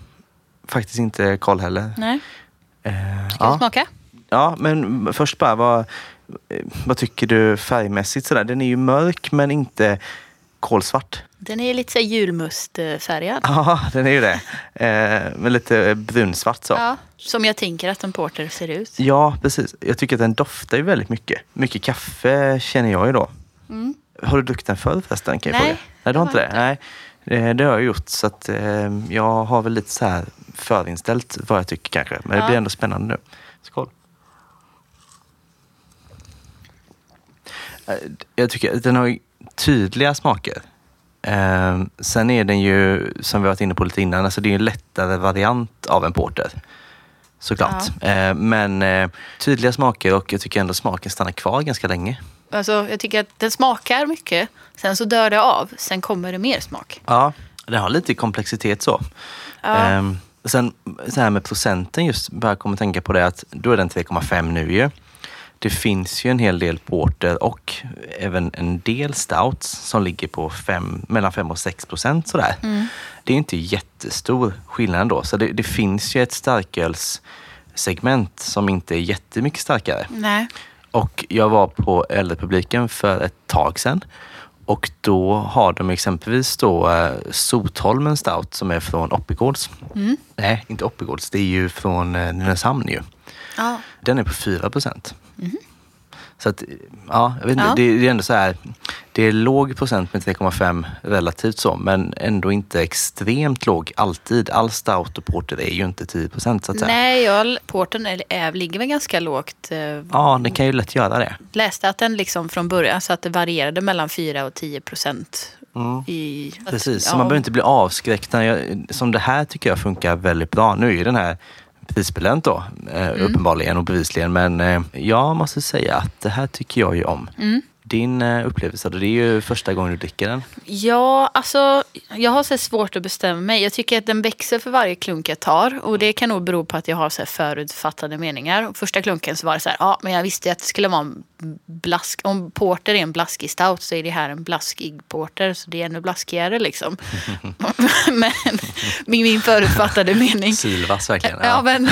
faktiskt inte koll heller. nej. Eh, Ska vi ja. smaka? ja, men först bara, vad, eh, vad tycker du färgmässigt? Sådär? Den är ju mörk men inte kolsvart. Den är lite så julmustfärgad. [LAUGHS] Ja, den är ju det. Eh, men lite brunsvart så. Ja, som jag tänker att en porter ser ut. Ja, precis. Jag tycker att den doftar ju väldigt mycket. Mycket kaffe känner jag ju då. Mm. Har du druckit den förr förresten? Kan jag Nej, fråga? Nej, du har det inte det? Nej, Eh, det har jag gjort. Så att, eh, jag har väl lite så här förinställt vad jag tycker kanske. Men det Ja. blir ändå spännande nu. Skål. Eh, Jag tycker att den har tydliga smaker. Eh, sen är den ju, som vi varit inne på lite innan, alltså det är en lättare variant av en porter. Såklart. Eh, men eh, tydliga smaker och jag tycker ändå smaken stannar kvar ganska länge. Alltså, jag tycker att den smakar mycket, sen så dör det av, sen kommer det mer smak. Ja, den har lite komplexitet så. Ja. Ehm, sen så här med procenten just, bara kommer tänka på det att då är den 3,5 nu ju. Det finns ju en hel del porter och även en del stouts som ligger på fem, mellan 5 och 6 procent sådär. Det är inte jättestor skillnad då. Så det, det finns ju ett starkölssegment som inte är jättemycket starkare. Nej. Och jag var på Ölrepubliken för ett tag sedan. Och då har de exempelvis då eh, Sotholmen Stout som är från Oppigårds. Mm. Nej, inte Oppigårds. Det är ju från eh, Nynäshamn ju. Ja. Den är på 4 procent. Så att, ja, jag vet inte, Ja. det, det är ändå så här. Det är låg procent med 3,5 relativt så, men ändå inte extremt låg alltid. All stout och porter är ju inte 10 procent så att säga. Nej, jag, porten är, är, ligger väl ganska lågt. eh, Ja, det kan ju lätt göra det. Läste att den liksom från början så att det varierade mellan 4 och 10 procent. I, att- Precis, så ja. man behöver inte bli avskräckt. som det här tycker jag funkar väldigt bra. Nu är den här prisbelönt då, eh, Mm. uppenbarligen och bevisligen. Men eh, jag måste säga att det här tycker jag ju om. Mm. Din eh, upplevelse, det är ju första gången du dricker den. Ja, alltså jag har så svårt att bestämma mig. Jag tycker att den växer för varje klunk jag tar. Och det kan nog bero på att jag har så förutfattade meningar. Första klunken så var det så här, ja men jag visste att det skulle vara en blask. Om porter är en blaskig stout så är det här en blaskig porter. Så det är ännu blaskigare liksom. [LAUGHS] men min, min förutfattade mening. Sylvass verkligen. Ja, men...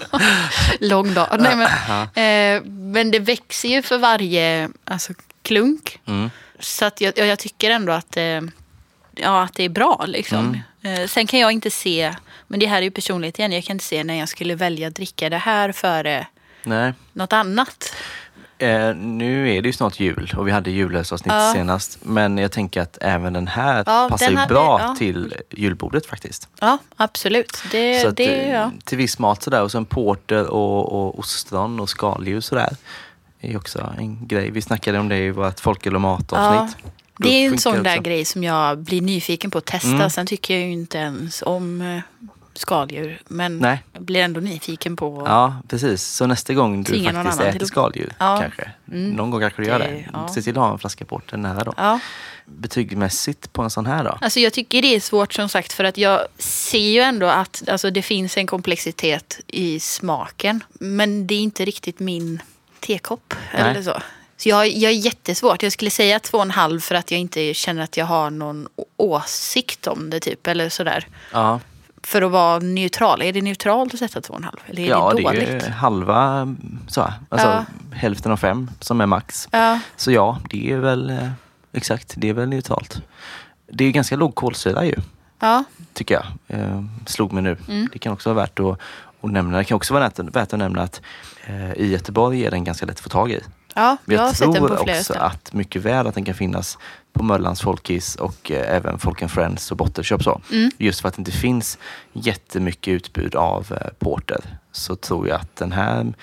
[LAUGHS] Lång dag. Nej, men, eh, men det växer ju för varje alltså, klunk. Mm. Så att jag, jag tycker ändå att, eh, ja, att det är bra. Liksom. Mm. Eh, sen kan jag inte se, men det här är ju personligt igen, jag kan inte se när jag skulle välja att dricka det här före Nej. något annat. Eh, nu är det ju snart jul och vi hade julösavsnitt Ja. senast. Men jag tänker att även den här Ja, passar den ju hade- bra ja. till julbordet faktiskt. Ja, absolut. Det, Så att, det, eh. Till viss mat sådär och sen porter och, och ostron och skaldjur sådär. är ju också en grej. Vi snackade om det i vårt folköl och matavsnitt. Det är en sån där också. grej som jag blir nyfiken på att testa. Mm. Sen tycker jag ju inte ens om eh, skaldjur. Men Nej. blir ändå nyfiken på... Ja, precis. Så nästa gång du faktiskt annan äter till- skaldjur Ja. kanske. Mm. Någon gång kanske du gör Det- det. ja. Se till att ha en flaska porter nära då. Ja. Betygsmässigt på en sån här då? Alltså jag tycker det är svårt som sagt för att jag ser ju ändå att alltså, det finns en komplexitet i smaken. Men det är inte riktigt min tekopp Nej. eller så. Så jag, jag är jättesvårt. Jag skulle säga två och en halv för att jag inte känner att jag har någon åsikt om det typ. Eller sådär. Ja, För att vara neutral. Är det neutralt att sätta två och en halv? Eller är ja det det dåligt? är ju halva, så här. Alltså Ja. hälften av fem som är max. Ja. Så ja, det är väl eh, exakt, det är väl neutralt. Det är ganska låg kolsyra ju, ja. tycker jag. Eh, slog mig nu. Mm. Det kan också vara värt att, att nämna. Det kan också vara värt, värt att nämna att eh, i Göteborg är den ganska lätt att få tag i. Ja, Men jag jag tror också ställen. att mycket väl att den kan finnas på Möllans Folkis och eh, även Folk and Friends och Bottenshop. Så. Mm. Just för att det inte finns jättemycket utbud av eh, porter så tror jag att den här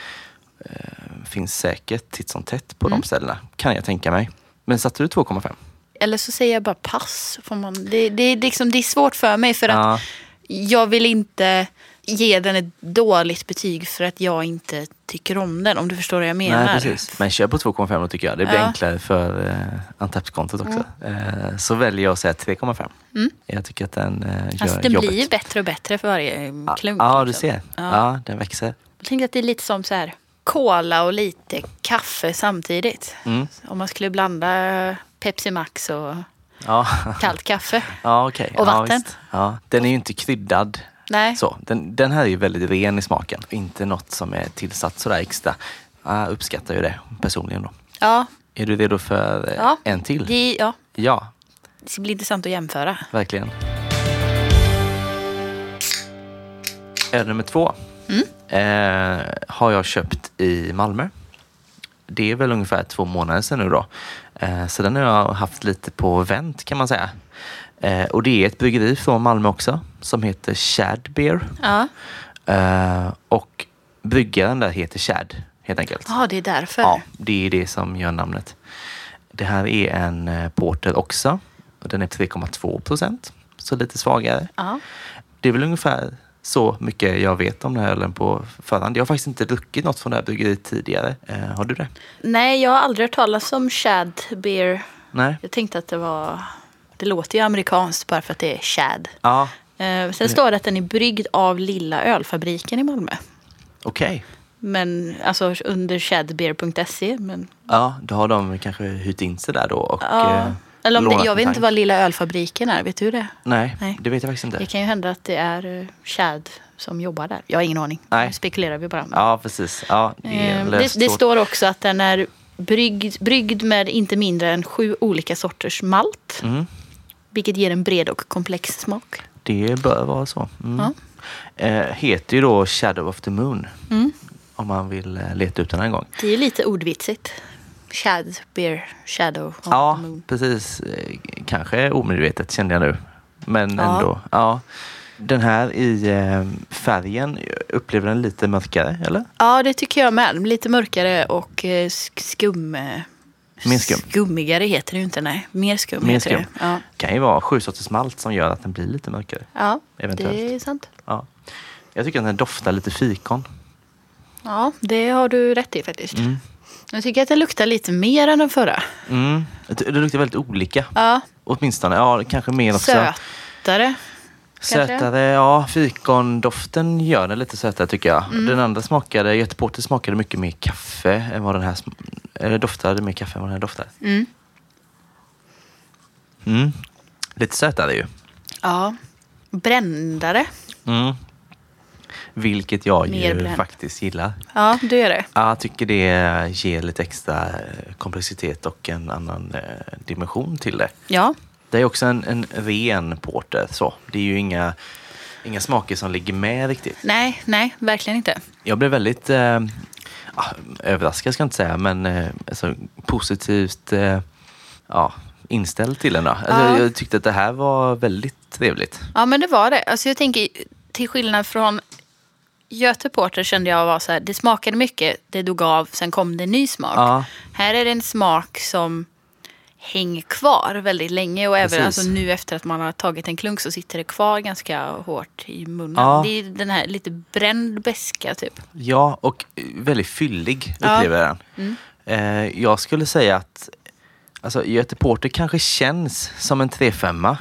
eh, finns säkert titt som tätt på Mm. de ställena. Kan jag tänka mig. Men satte du 2,5? Eller så säger jag bara pass. Får man, det, det, är liksom, det är svårt för mig för att Ja, jag vill inte ge den ett dåligt betyg för att jag inte tycker om den. Om du förstår vad jag menar. nej, precis. Men kör på 2,5 då tycker jag. Det blir Ja. enklare för eh, Untapped-kontot också. Eh, så väljer jag att säga 3,5. Mm. Jag tycker att den eh, gör Alltså, den jobbet. blir ju bättre och bättre för varje eh, Ja, klunk. Ja, du liksom. ser. Ja. Ja, den växer. Jag tänkte att det är lite som så här cola och lite kaffe samtidigt. Mm. Om man skulle blanda Pepsi Max och Ja, kallt kaffe. [LAUGHS] ja okej. Och ja, vatten. Ja, den är ju inte kryddad. Nej. Så, den, den här är ju väldigt ren i smaken. Inte något som är tillsatt sådär extra. Jag uppskattar ju det personligen då. Ja, Är du redo för eh, Ja. en till? det, ja, Ja, det ska bli intressant att jämföra. verkligen. Öl nummer två Mm. eh, har jag köpt i Malmö. Det är väl ungefär två månader sedan nu då. Eh, så den har jag haft lite på vänt kan man säga. Eh, och det är ett bryggeri från Malmö också som heter Shad Beer. Ja, Eh, och bryggaren där heter Shad helt enkelt. ja det är därför. Ja, det är det som gör namnet. Det här är en eh, porter också. Och Den är 3,2 procent, så lite svagare. Ja. Det är väl ungefär så mycket jag vet om den här ölen på förhand. Jag har faktiskt inte druckit något från det här bryggeriet tidigare. Eh, har du det? Nej, jag har aldrig hört talas om Shad Beer. Nej? Jag tänkte att det var... Det låter ju amerikanskt bara för att det är Shad. Ja, Eh, sen står det att den är bryggd av Lilla ölfabriken i Malmö. okej. Men alltså under shadbeer.se. Men, Ja, då har de kanske hyrt in sig där då och ja. eh, Eller om det, jag vet inte vad Lilla ölfabriken är. Vet du det? Nej, Nej. det vet jag faktiskt inte. Det kan ju hända att det är eh, Shad som jobbar där. Jag har ingen aning. Nej. Nu spekulerar vi bara. Ja, precis. Ja, det Eh, det, det står också att den är bryggd, bryggd med inte mindre än sju olika sorters malt. Mm. Vilket ger en bred och komplex smak. Det bör vara så. Mm. Ja. Eh, heter ju då Shadow of the Moon. Mm. Om man vill eh, leta ut den en gång. Det är lite ordvitsigt. Shad, beer, shadow of Ja, the moon. precis. Eh, Kanske omedvetet kände jag nu. Men Ja. ändå. Ja. Den här i eh, färgen, upplever den lite mörkare eller? Ja, det tycker jag med. Lite mörkare och sk- skum... Mer skum. Skummigare heter det ju inte, nej. Mer skum Mer heter skum. det. Ja, kan ju vara sju sorters malt som gör att den blir lite mörkare. ja Eventuellt. det är sant. Ja. Jag tycker att den doftar lite fikon. Ja, det har du rätt i faktiskt. Mm. Jag tycker att det luktar lite mer än den förra. Mm. Det luktar väldigt olika. Ja, Åtminstone. Ja, kanske mer också. sötare. Kanske? Sötare, ja. Fikondoften gör den lite sötare tycker jag. Mm. Den andra smakade, Göteborg smakade mycket mer kaffe än vad den här eller doftade mer kaffe än vad den här doftade. Mm. Mm. Lite sötare ju. Ja. Brändare. Mm. Vilket jag Mer ju bränd. faktiskt gillar. Ja, du gör det. Ja, Jag tycker det ger lite extra eh, komplexitet och en annan eh, dimension till det. Ja. Det är också en, en ren porter. Så. Det är ju inga, inga smaker som ligger med riktigt. Nej, nej, verkligen inte. Jag blev väldigt eh, ah, överraskad, ska jag inte säga, men eh, alltså, positivt eh, ja, inställd till den. Alltså, Ja. Jag tyckte att det här var väldigt trevligt. Ja, men det var det. Alltså jag tänker, till skillnad från Göte Porter kände jag var så här, det smakade mycket, det dog av, sen kom det en ny smak. Ja. Här är det en smak som hänger kvar väldigt länge och även Precis. alltså, nu efter att man har tagit en klunk så sitter det kvar ganska hårt i munnen. Ja. Det är den här lite bränd beska typ. Ja, och eh, väldigt fyllig upplever jag den. Eh, jag skulle säga att alltså, Göte Porter kanske känns som en 3-5.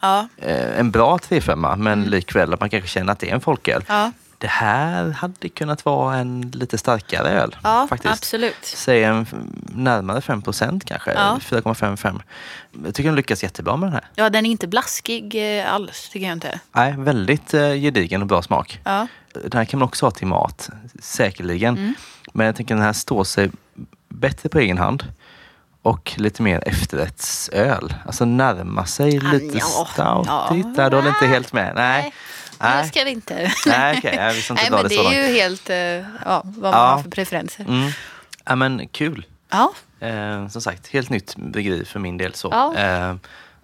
Ja, Eh, en bra 3-5, men likväl att man kanske känner att det är en folköl. ja, Det här hade kunnat vara en lite starkare öl. ja faktiskt. absolut. Säg en närmare 5 procent kanske. Ja. 4,55. Jag tycker den lyckas jättebra med den här. Ja, den är inte blaskig eh, alls tycker jag inte. Nej, väldigt eh, gedigen och bra smak. Ja, Den här kan man också ha till mat, säkerligen. Mm. Men jag tänker den här står sig bättre på egen hand. Och lite mer efterrättsöl. Alltså närma sig lite ja, stout. ja. Du håller inte helt med. Nej. Nej, det ska vi inte. Nej, okej. jag inte [LAUGHS] Nej, men det det är långt. ju helt eh, ja, vad man Ja. har för preferenser. Mm. Ja, men kul. Ja, Eh, som sagt, helt nytt bryggeri för min del. Så. Ja. Eh,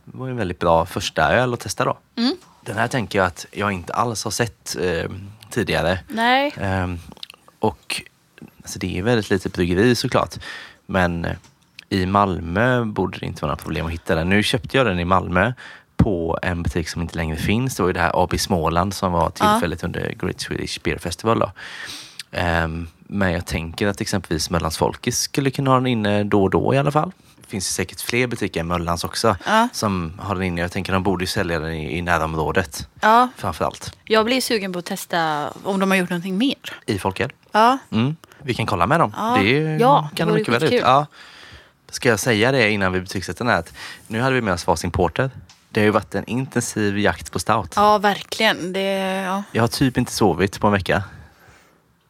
det var en väldigt bra första öl att testa då. Mm. Den här tänker jag att jag inte alls har sett eh, tidigare. nej. Eh, och alltså det är väldigt litet bryggeri såklart. Men eh, i Malmö borde det inte vara några problem att hitta den. Nu köpte jag den i Malmö på en butik som inte längre finns. Det var ju det här AB Småland som var tillfälligt under Great Swedish Beer Festival. Då. Ehm, men jag tänker att exempelvis Möllans Folkis skulle kunna ha den inne då och då i alla fall. Det finns säkert fler butiker än Möllans också Ja. som har den inne. Jag tänker att de borde ju sälja den i, i närområdet Ja, framför allt. jag blir sugen på att testa om de har gjort någonting mer. I folköl. Ja, Mm. Vi kan kolla med dem. Ja. Det är- Ja, det kan de vore mycket väl ut. Ja. Ska jag säga det innan vi betygsätter den här? Att nu hade vi med oss varsin porter. Det har ju varit en intensiv jakt på stout. ja verkligen. Det, ja. Jag har typ inte sovit på en vecka.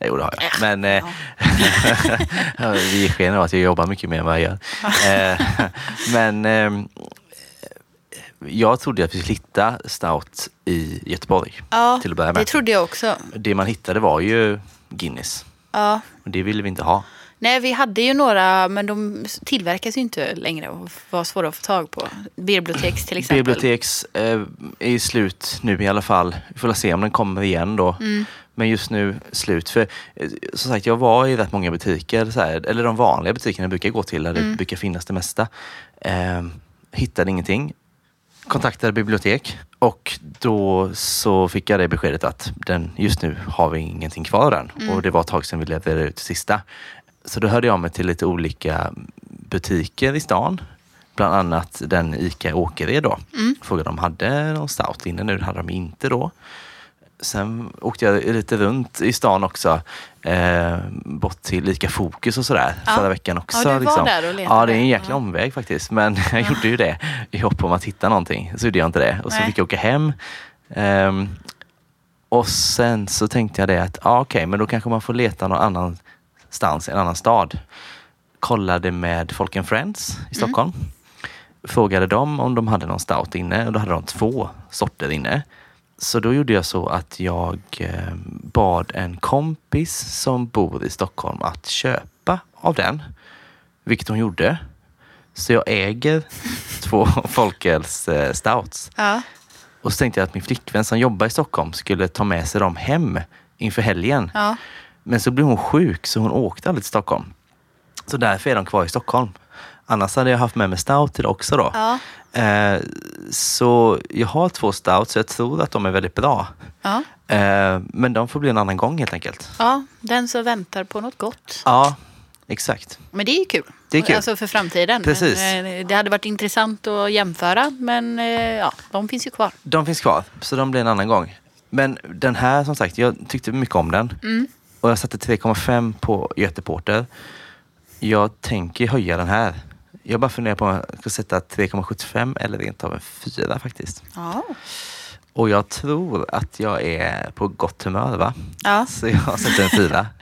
Jo, det har jag. Äh, Men eh, [LAUGHS] vi ger sken av att jag jobbar mycket mer än vad jag gör. [LAUGHS] Eh, Men eh, jag trodde att vi skulle hitta stout i Göteborg ja, till att börja det med. trodde jag också. Det man hittade var ju Guinness. Ja. Och det ville vi inte ha. Nej, vi hade ju några, men de tillverkas ju inte längre och var svåra att få tag på. Biblioteks till exempel. Biblioteks eh, är slut nu i alla fall. Vi får se om den kommer igen då. Mm. Men just nu slut. För eh, som sagt, jag var i rätt många butiker, så här, eller de vanliga butikerna jag brukar gå till, där det Mm. brukar finnas det mesta. Eh, hittade ingenting. Kontaktade bibliotek och då så fick jag det beskedet att den, just nu har vi ingenting kvar den. Mm. Och det var ett tag sedan vi levererade ut sista. Så då hörde jag mig till lite olika butiker i stan. Bland annat den ICA Åkered då. Mm. Frågade om de hade någon stout inne nu. Det hade de inte då. Sen åkte jag lite runt i stan också. Eh, bort till ICA Fokus och sådär Ja. förra veckan också. Ja, du var liksom. där och letade. Ja, det är en jäkla Ja. omväg faktiskt. Men [LAUGHS] jag gjorde ju det i hopp om att hitta någonting. Så gjorde jag inte det. Och så Nej. fick jag åka hem. Ehm, och sen så tänkte jag det att, ja okej, men då kanske man får leta någon annanstans, en annan stad. Kollade med Folk and Friends i Stockholm. Frågade dem om de hade någon stout inne och då hade de två sorter inne. Så då gjorde jag så att jag eh, bad en kompis som bor i Stockholm att köpa av den. Vilket hon gjorde. Så jag äger [LAUGHS] två folköls eh, stouts. Ja. Och så tänkte jag att min flickvän som jobbar i Stockholm skulle ta med sig dem hem inför helgen. Ja. Men så blev hon sjuk så hon åkte aldrig till Stockholm. Så därför är de kvar i Stockholm. Annars hade jag haft med mig stout till också då. Ja. Eh, så jag har två stouts så jag tror att de är väldigt bra. Ja. Eh, men de får bli en annan gång helt enkelt. ja, den som väntar på något gott. Ja, exakt. Men det är ju kul. Det är kul. Alltså för framtiden. Precis. Men, eh, det hade varit intressant att jämföra, men eh, ja, de finns ju kvar. De finns kvar, så de blir en annan gång. Men den här som sagt, jag tyckte mycket om den. Mm. Och jag satte 3,5 på Göte Porter. Jag tänker höja den här. Jag bara funderar på om jag ska sätta 3,75 eller rent av en 4 faktiskt. Ja. Och jag tror att jag är på gott humör va? ja. Så jag sätter en 4. [LAUGHS]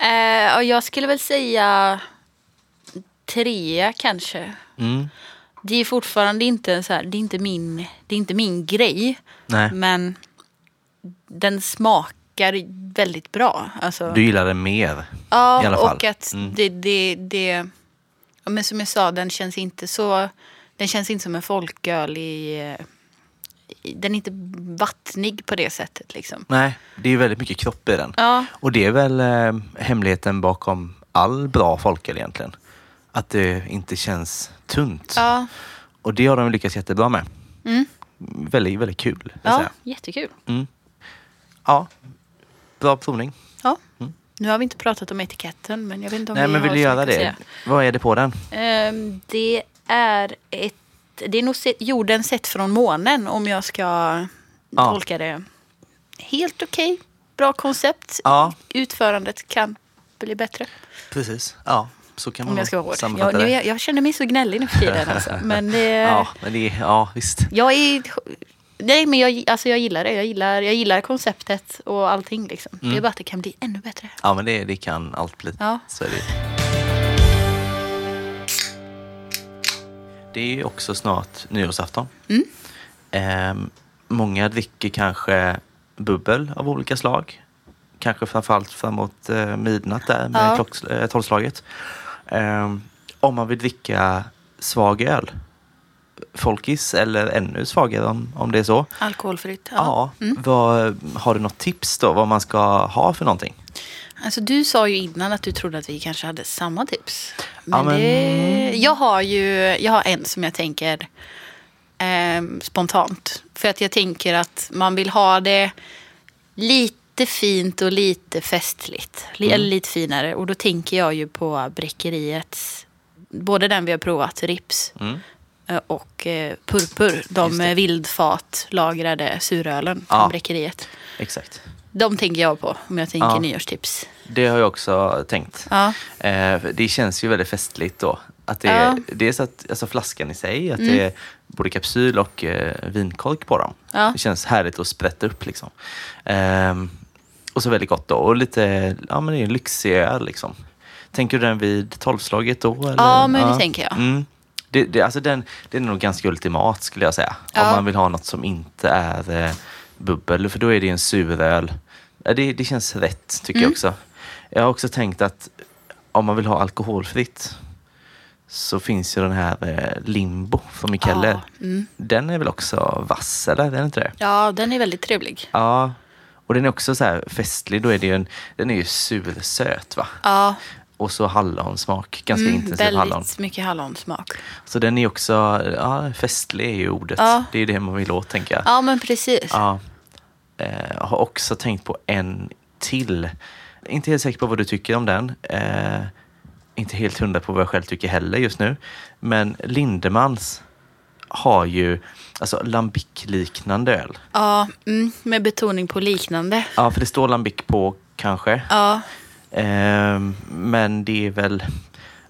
Eh, och jag skulle väl säga trea kanske. Mm. Det är fortfarande inte så här, det är inte min, det är inte min grej. Nej, Men den smakar väldigt bra. Alltså, du gillar det mer. ja, i alla fall. och att Mm. det, det, det ja, men som jag sa, den känns inte så, den känns inte som en folköl i, i den är inte vattnig på det sättet liksom. Nej, det är väldigt mycket kropp i den. Ja, Och det är väl eh, hemligheten bakom all bra folköl egentligen. Att det inte känns tunt. ja, Och det har de lyckats jättebra med. mm, Väldigt, väldigt kul. ja säga. jättekul. Mm. Ja, bra provning. Ja. Mm. Nu har vi inte pratat om etiketten, men jag vet inte om Nej, vi men vill du göra det? Vad är det på den? Ehm, det är ett, det är nog se- jorden sett från månen om jag ska Ja. tolka det helt okej. Bra koncept. Ja, Utförandet kan bli bättre. precis. Ja, så kan man Om jag ska vara hård. Jag, jag, jag känner mig så gnällig nu för tiden. Alltså. [LAUGHS] Men det, Ja, men det är, ja visst. jag är... Nej, men jag, alltså jag gillar det. Jag gillar, jag gillar konceptet och allting. Liksom. Det är Mm. bara att det kan bli ännu bättre. Ja, men det, det kan allt bli. Ja. Så är det. Det är ju också snart nyårsafton. Mm. Ehm, många dricker kanske bubbel av olika slag. Kanske framförallt framåt eh, midnatt där med Ja. klocks, eh, tolvslaget. Ehm, om man vill dricka svag öl, folkis eller ännu svagare om, om det är så. Alkoholfritt. Ja. Mm. Vad, har du något tips då vad man ska ha för någonting? Alltså, du sa ju innan att du trodde att vi kanske hade samma tips. Men, Ja, men- Det, jag har ju jag har en som jag tänker ehm, spontant. För att jag tänker att man vill ha det lite fint och lite festligt. Li- Mm. Eller lite finare. Och då tänker jag ju på Bräckeriets, både den vi har provat, Rips, Mm. Eh, och eh, Purpur. De vildfatlagrade surölen Ja. från Bräckeriet. Exakt. De tänker jag på om jag tänker Ja. nyårstips. Det har jag också tänkt. Ja. Eh, det känns ju väldigt festligt då. Att det Ja. är, dels att alltså flaskan i sig, att Mm. det är både kapsyl och vinkork på dem. Ja. Det känns härligt att sprätta upp liksom. Ehm, och så väldigt gott då. Och lite, ja men det är en lyxig öl liksom. Tänker du den vid tolvslaget då? Eller? Ja, men det tänker jag. Mm. Det, det, alltså den, den är nog ganska ultimat skulle jag säga. Om Ja. man vill ha något som inte är eh, bubbel. För då är det en suröl. Det, det känns rätt tycker jag Mm. också. Jag har också tänkt att om man vill ha alkoholfritt så finns ju den här eh, Limbo från Mikeller. Ja, mm. Den är väl också vass, eller? Den är inte det? ja, den är väldigt trevlig. Ja. Och den är också så här festlig. Då är det ju en, den är ju sursöt va? Ja, Och så hallonsmak. Ganska mm, intensiv väldigt hallon. mycket hallonsmak. Så den är också, ja, festlig är ju ordet. Ja. Det är det man vill åt tänker jag. Ja, men precis. Ja. Eh, har också tänkt på en till. Inte helt säker på vad du tycker om den. Eh, inte helt hundra på vad jag själv tycker heller just nu. Men Lindemans har ju alltså lambic-liknande öl. Ja, mm, med betoning på liknande. Ja, för det står lambic på kanske. Ja, men det är väl,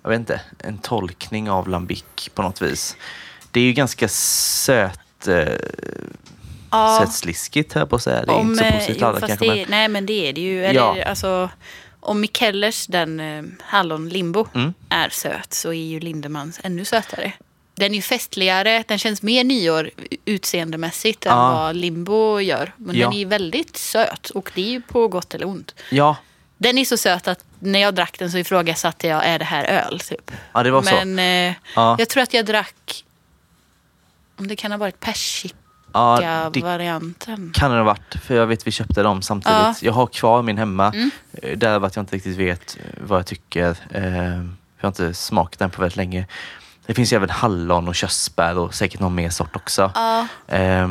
jag vet inte, en tolkning av lambic på något vis. Det är ju ganska söt, eh, ja. sötsliskigt här på att säga. Det är Om, inte så eh, positivt laddat kanske. det, Men, Nej, men det är det ju. Eller, Ja. alltså, om Mikellers, den eh, hallon limbo, Mm. är söt så är ju Lindemans ännu sötare. Den är ju festligare, den känns mer nyår utseendemässigt än Ja. vad limbo gör. Men Ja. den är ju väldigt söt och det är ju på gott eller ont. ja, Den är så söt att när jag drack den så ifrågasatte jag, är det här öl? Typ. ja, det var så. Men eh, Ja. jag tror att jag drack, om det kan ha varit Ja, det persika-varianten. kan det ha varit, för jag vet vi köpte dem samtidigt. Ja. Jag har kvar min hemma, Mm. eh, därav att jag inte riktigt vet eh, vad jag tycker. Eh, Jag har inte smakat den på väldigt länge. Det finns ju även hallon och körsbär och säkert någon mer sort också. Ja, Eh,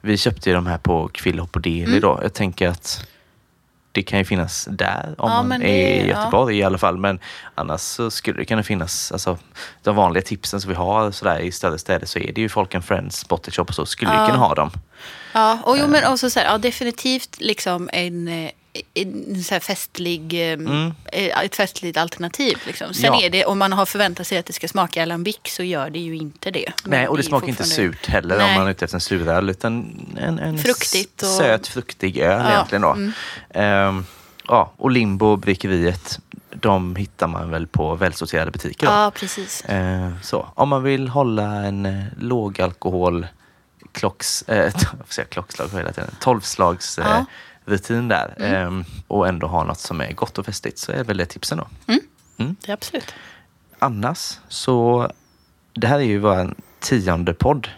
Vi köpte ju de här på Kvillhopp och Deli Mm. då. Jag tänker att det kan ju finnas där om Ja, man men är det- i Göteborg i alla fall. Men annars så skulle det kunna finnas, alltså de vanliga tipsen som vi har sådär i större städer så är det ju Folk and Friends, Spotted Shop och så, skulle Ja. kunna ha dem. Ja, och jo, men också så här, ja, definitivt liksom en, eh, en så festlig, eh, eh, ett festligt alternativ. Liksom. Sen Mm. Ja. är det, om man har förväntat sig att det ska smaka alambic så gör det ju inte det. Men Nej, och det är smakar inte surt heller om Nej. man är ute efter en suröl. Utan en, en Fruktigt och- söt, fruktig öl Ja, egentligen. Då. mm. Ehm, ja, och Limbo, Bryggeriet, de hittar man väl på välsorterade butiker. Då. Ja, precis. Ehm, så. Om man vill hålla en eh, lågalkohol klocks, eh, [LAUGHS] klockslag hela tiden, tolvslags eh, Ja. Rutin där Mm. ehm, och ändå ha något som är gott och festligt så är väl det tipsen då. Det är absolut. Annars så, det här är ju vår tionde podd.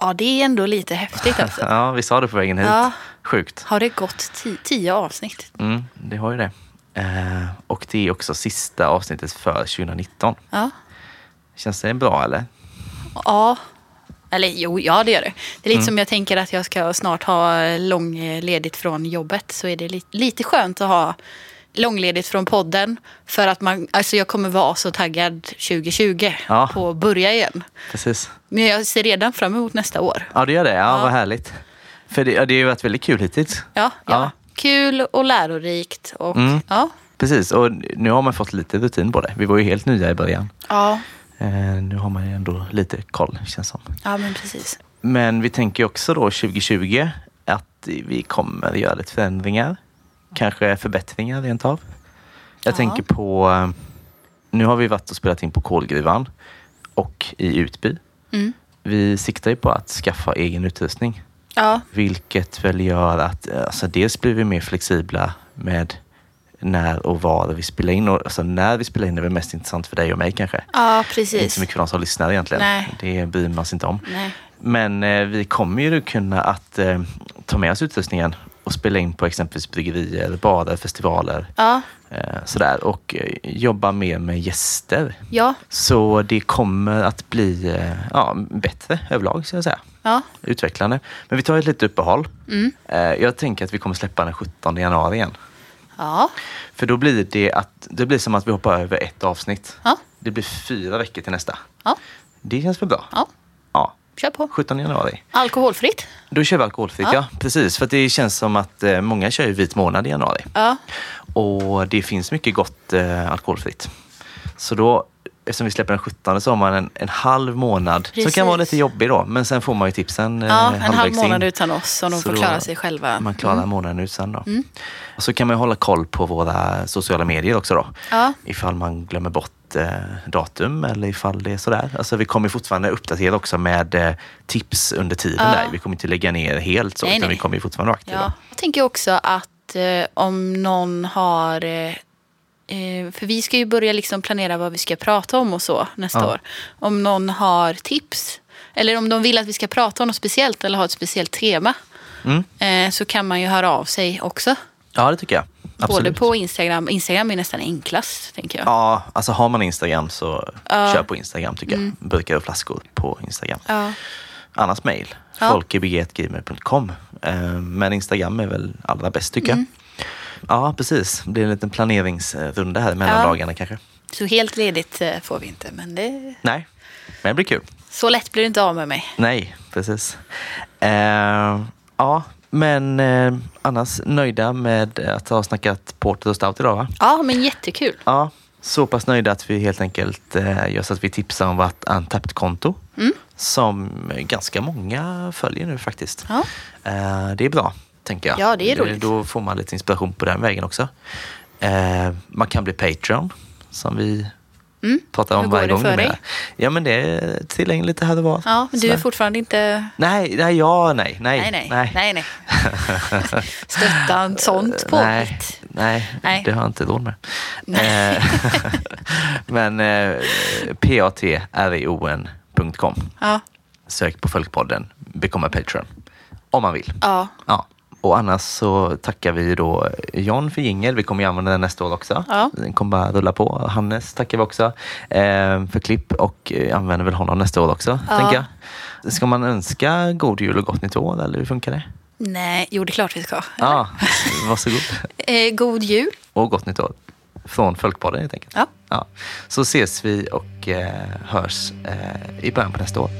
Ja, det är ändå lite häftigt [LAUGHS] alltså. Ja, vi sa det på vägen hit. Ja. Sjukt. Har det gått ti- tio avsnitt? Mm, det har ju det. Eh, och det är också sista avsnittet för 2019. Ja. Känns det bra eller? Ja. Eller jo, ja det gör det. Det är lite Mm. som jag tänker att jag ska snart ha långledigt från jobbet. Så är det lite, lite skönt att ha långledigt från podden. För att man, alltså jag kommer vara så taggad 2020 Ja. på att börja igen. Precis. Men jag ser redan fram emot nästa år. Ja, det gör det. Ja, Ja. vad härligt. För det, det har ju varit väldigt kul hittills. Ja, ja. Ja. Kul och lärorikt. Och, Mm. ja. Precis, och nu har man fått lite rutin på det. Vi var ju helt nya i början. Ja. Eh, nu har man ju ändå lite koll, känns som. ja, men precis. Men vi tänker också då 2020 att vi kommer göra lite förändringar. Kanske förbättringar rent av. Jag Ja. tänker på, eh, nu har vi varit och spelat in på Kolgruvan och i Utby. Mm. Vi siktar ju på att skaffa egen utrustning. Ja, Vilket väl gör att eh, alltså dels blir vi mer flexibla med när och var vi spelar in. Och, alltså när vi spelar in är väl mest intressant för dig och mig kanske. ja Inte precis. så mycket för de som lyssnar egentligen. Nej. Det bryr man sig inte om. Nej. Men eh, vi kommer ju kunna att eh, ta med oss utrustningen och spela in på exempelvis bryggerier, barer, festivaler. Ja, Eh, sådär. Och eh, jobba mer med gäster. ja, Så det kommer att bli eh, ja, bättre överlag, ska jag säga. ja. Utvecklande. Men vi tar ett litet uppehåll. Mm. Eh, jag tänker att vi kommer släppa den 17 januari igen. Ja, För då blir det att det blir som att vi hoppar över ett avsnitt. ja, Det blir fyra veckor till nästa. ja. Det känns väl bra? ja. Ja, Kör på. 17 januari. Alkoholfritt. Då kör vi alkoholfritt, ja. Ja. Precis, för det känns som att eh, många kör ju vit månad i januari. Ja, Och det finns mycket gott eh, alkoholfritt. Så då, eftersom vi släpper den 17 så har man en, en halv månad som Precis. kan vara lite jobbig då. Men sen får man ju tipsen eh, ja en halv halvvägs in. månad utan oss så de Så får klara sig själva. Man klarar Mm. månaden ut sen då. Och så kan man ju hålla koll på våra sociala medier också då. Ja, Ifall man glömmer bort eh, datum eller ifall det är sådär. Alltså vi kommer fortfarande uppdatera också med eh, tips under tiden Ja. där. Vi kommer inte lägga ner helt så, Nej, utan nej. vi kommer fortfarande vara aktiva. ja. Jag tänker också att eh, om någon har... Eh, för vi ska ju börja liksom planera vad vi ska prata om och så nästa Ja. år. Om någon har tips eller om de vill att vi ska prata om något speciellt eller ha ett speciellt tema Mm. eh, så kan man ju höra av sig också. Ja, det tycker jag. Absolut. Både på Instagram. Instagram är nästan enklast, tänker jag. Ja, alltså har man Instagram så Ja. Mm. kör på Instagram tycker jag. Burkar och flaskor på Instagram. Ja. Annars mail. Ja. folkebg.gmail.com. Eh, Men Instagram är väl allra bäst tycker Mm. jag. Ja, precis. Det är en liten planeringsrunda här mellan Ja. dagarna kanske. Så helt ledigt eh, får vi inte, men det, Nej, men det blir kul. så lätt blir det inte av med mig. Nej, precis. Eh, ja, men eh, annars nöjda med att ha snackat Porter och Stout idag va? Ja, men jättekul. Ja, så pass nöjda att vi helt enkelt eh, gör så att vi tipsar om vårt Untapped-konto. Mm. Som ganska många följer nu faktiskt. Ja. Eh, det är bra, tänker jag. Ja, det är roligt. Då får man lite inspiration på den vägen också. Eh, man kan bli Patreon, som vi Mm. pratar om Hur går varje det gång för dig? Ja, men det är tillgängligt här och var. Ja, men du är fortfarande inte... Nej, nej, ja, nej, nej. Nej, nej. nej. nej, [LAUGHS] Stötta en sånt nej, påhitt. nej, Nej. det har jag inte råd med. Eh, [LAUGHS] men eh, patrion.com. Ja. Sök på Folkpodden, bekomma Patreon. Om man vill. ja. Ja. Och annars så tackar vi då John för jingel. Vi kommer ju använda den nästa år också. Ja. Den kommer bara rulla på. Hannes tackar vi också eh, för klipp och eh, använder väl honom nästa år också, Ja. tänker jag. Ska man önska god jul och gott nytt år eller hur funkar det? Nej, jo det är klart vi ska. Ja, varsågod. [LAUGHS] Eh, god jul. Och gott nytt år. Från Folkbladet helt enkelt. Ja. Ja. Så ses vi och eh, hörs eh, i början på nästa år.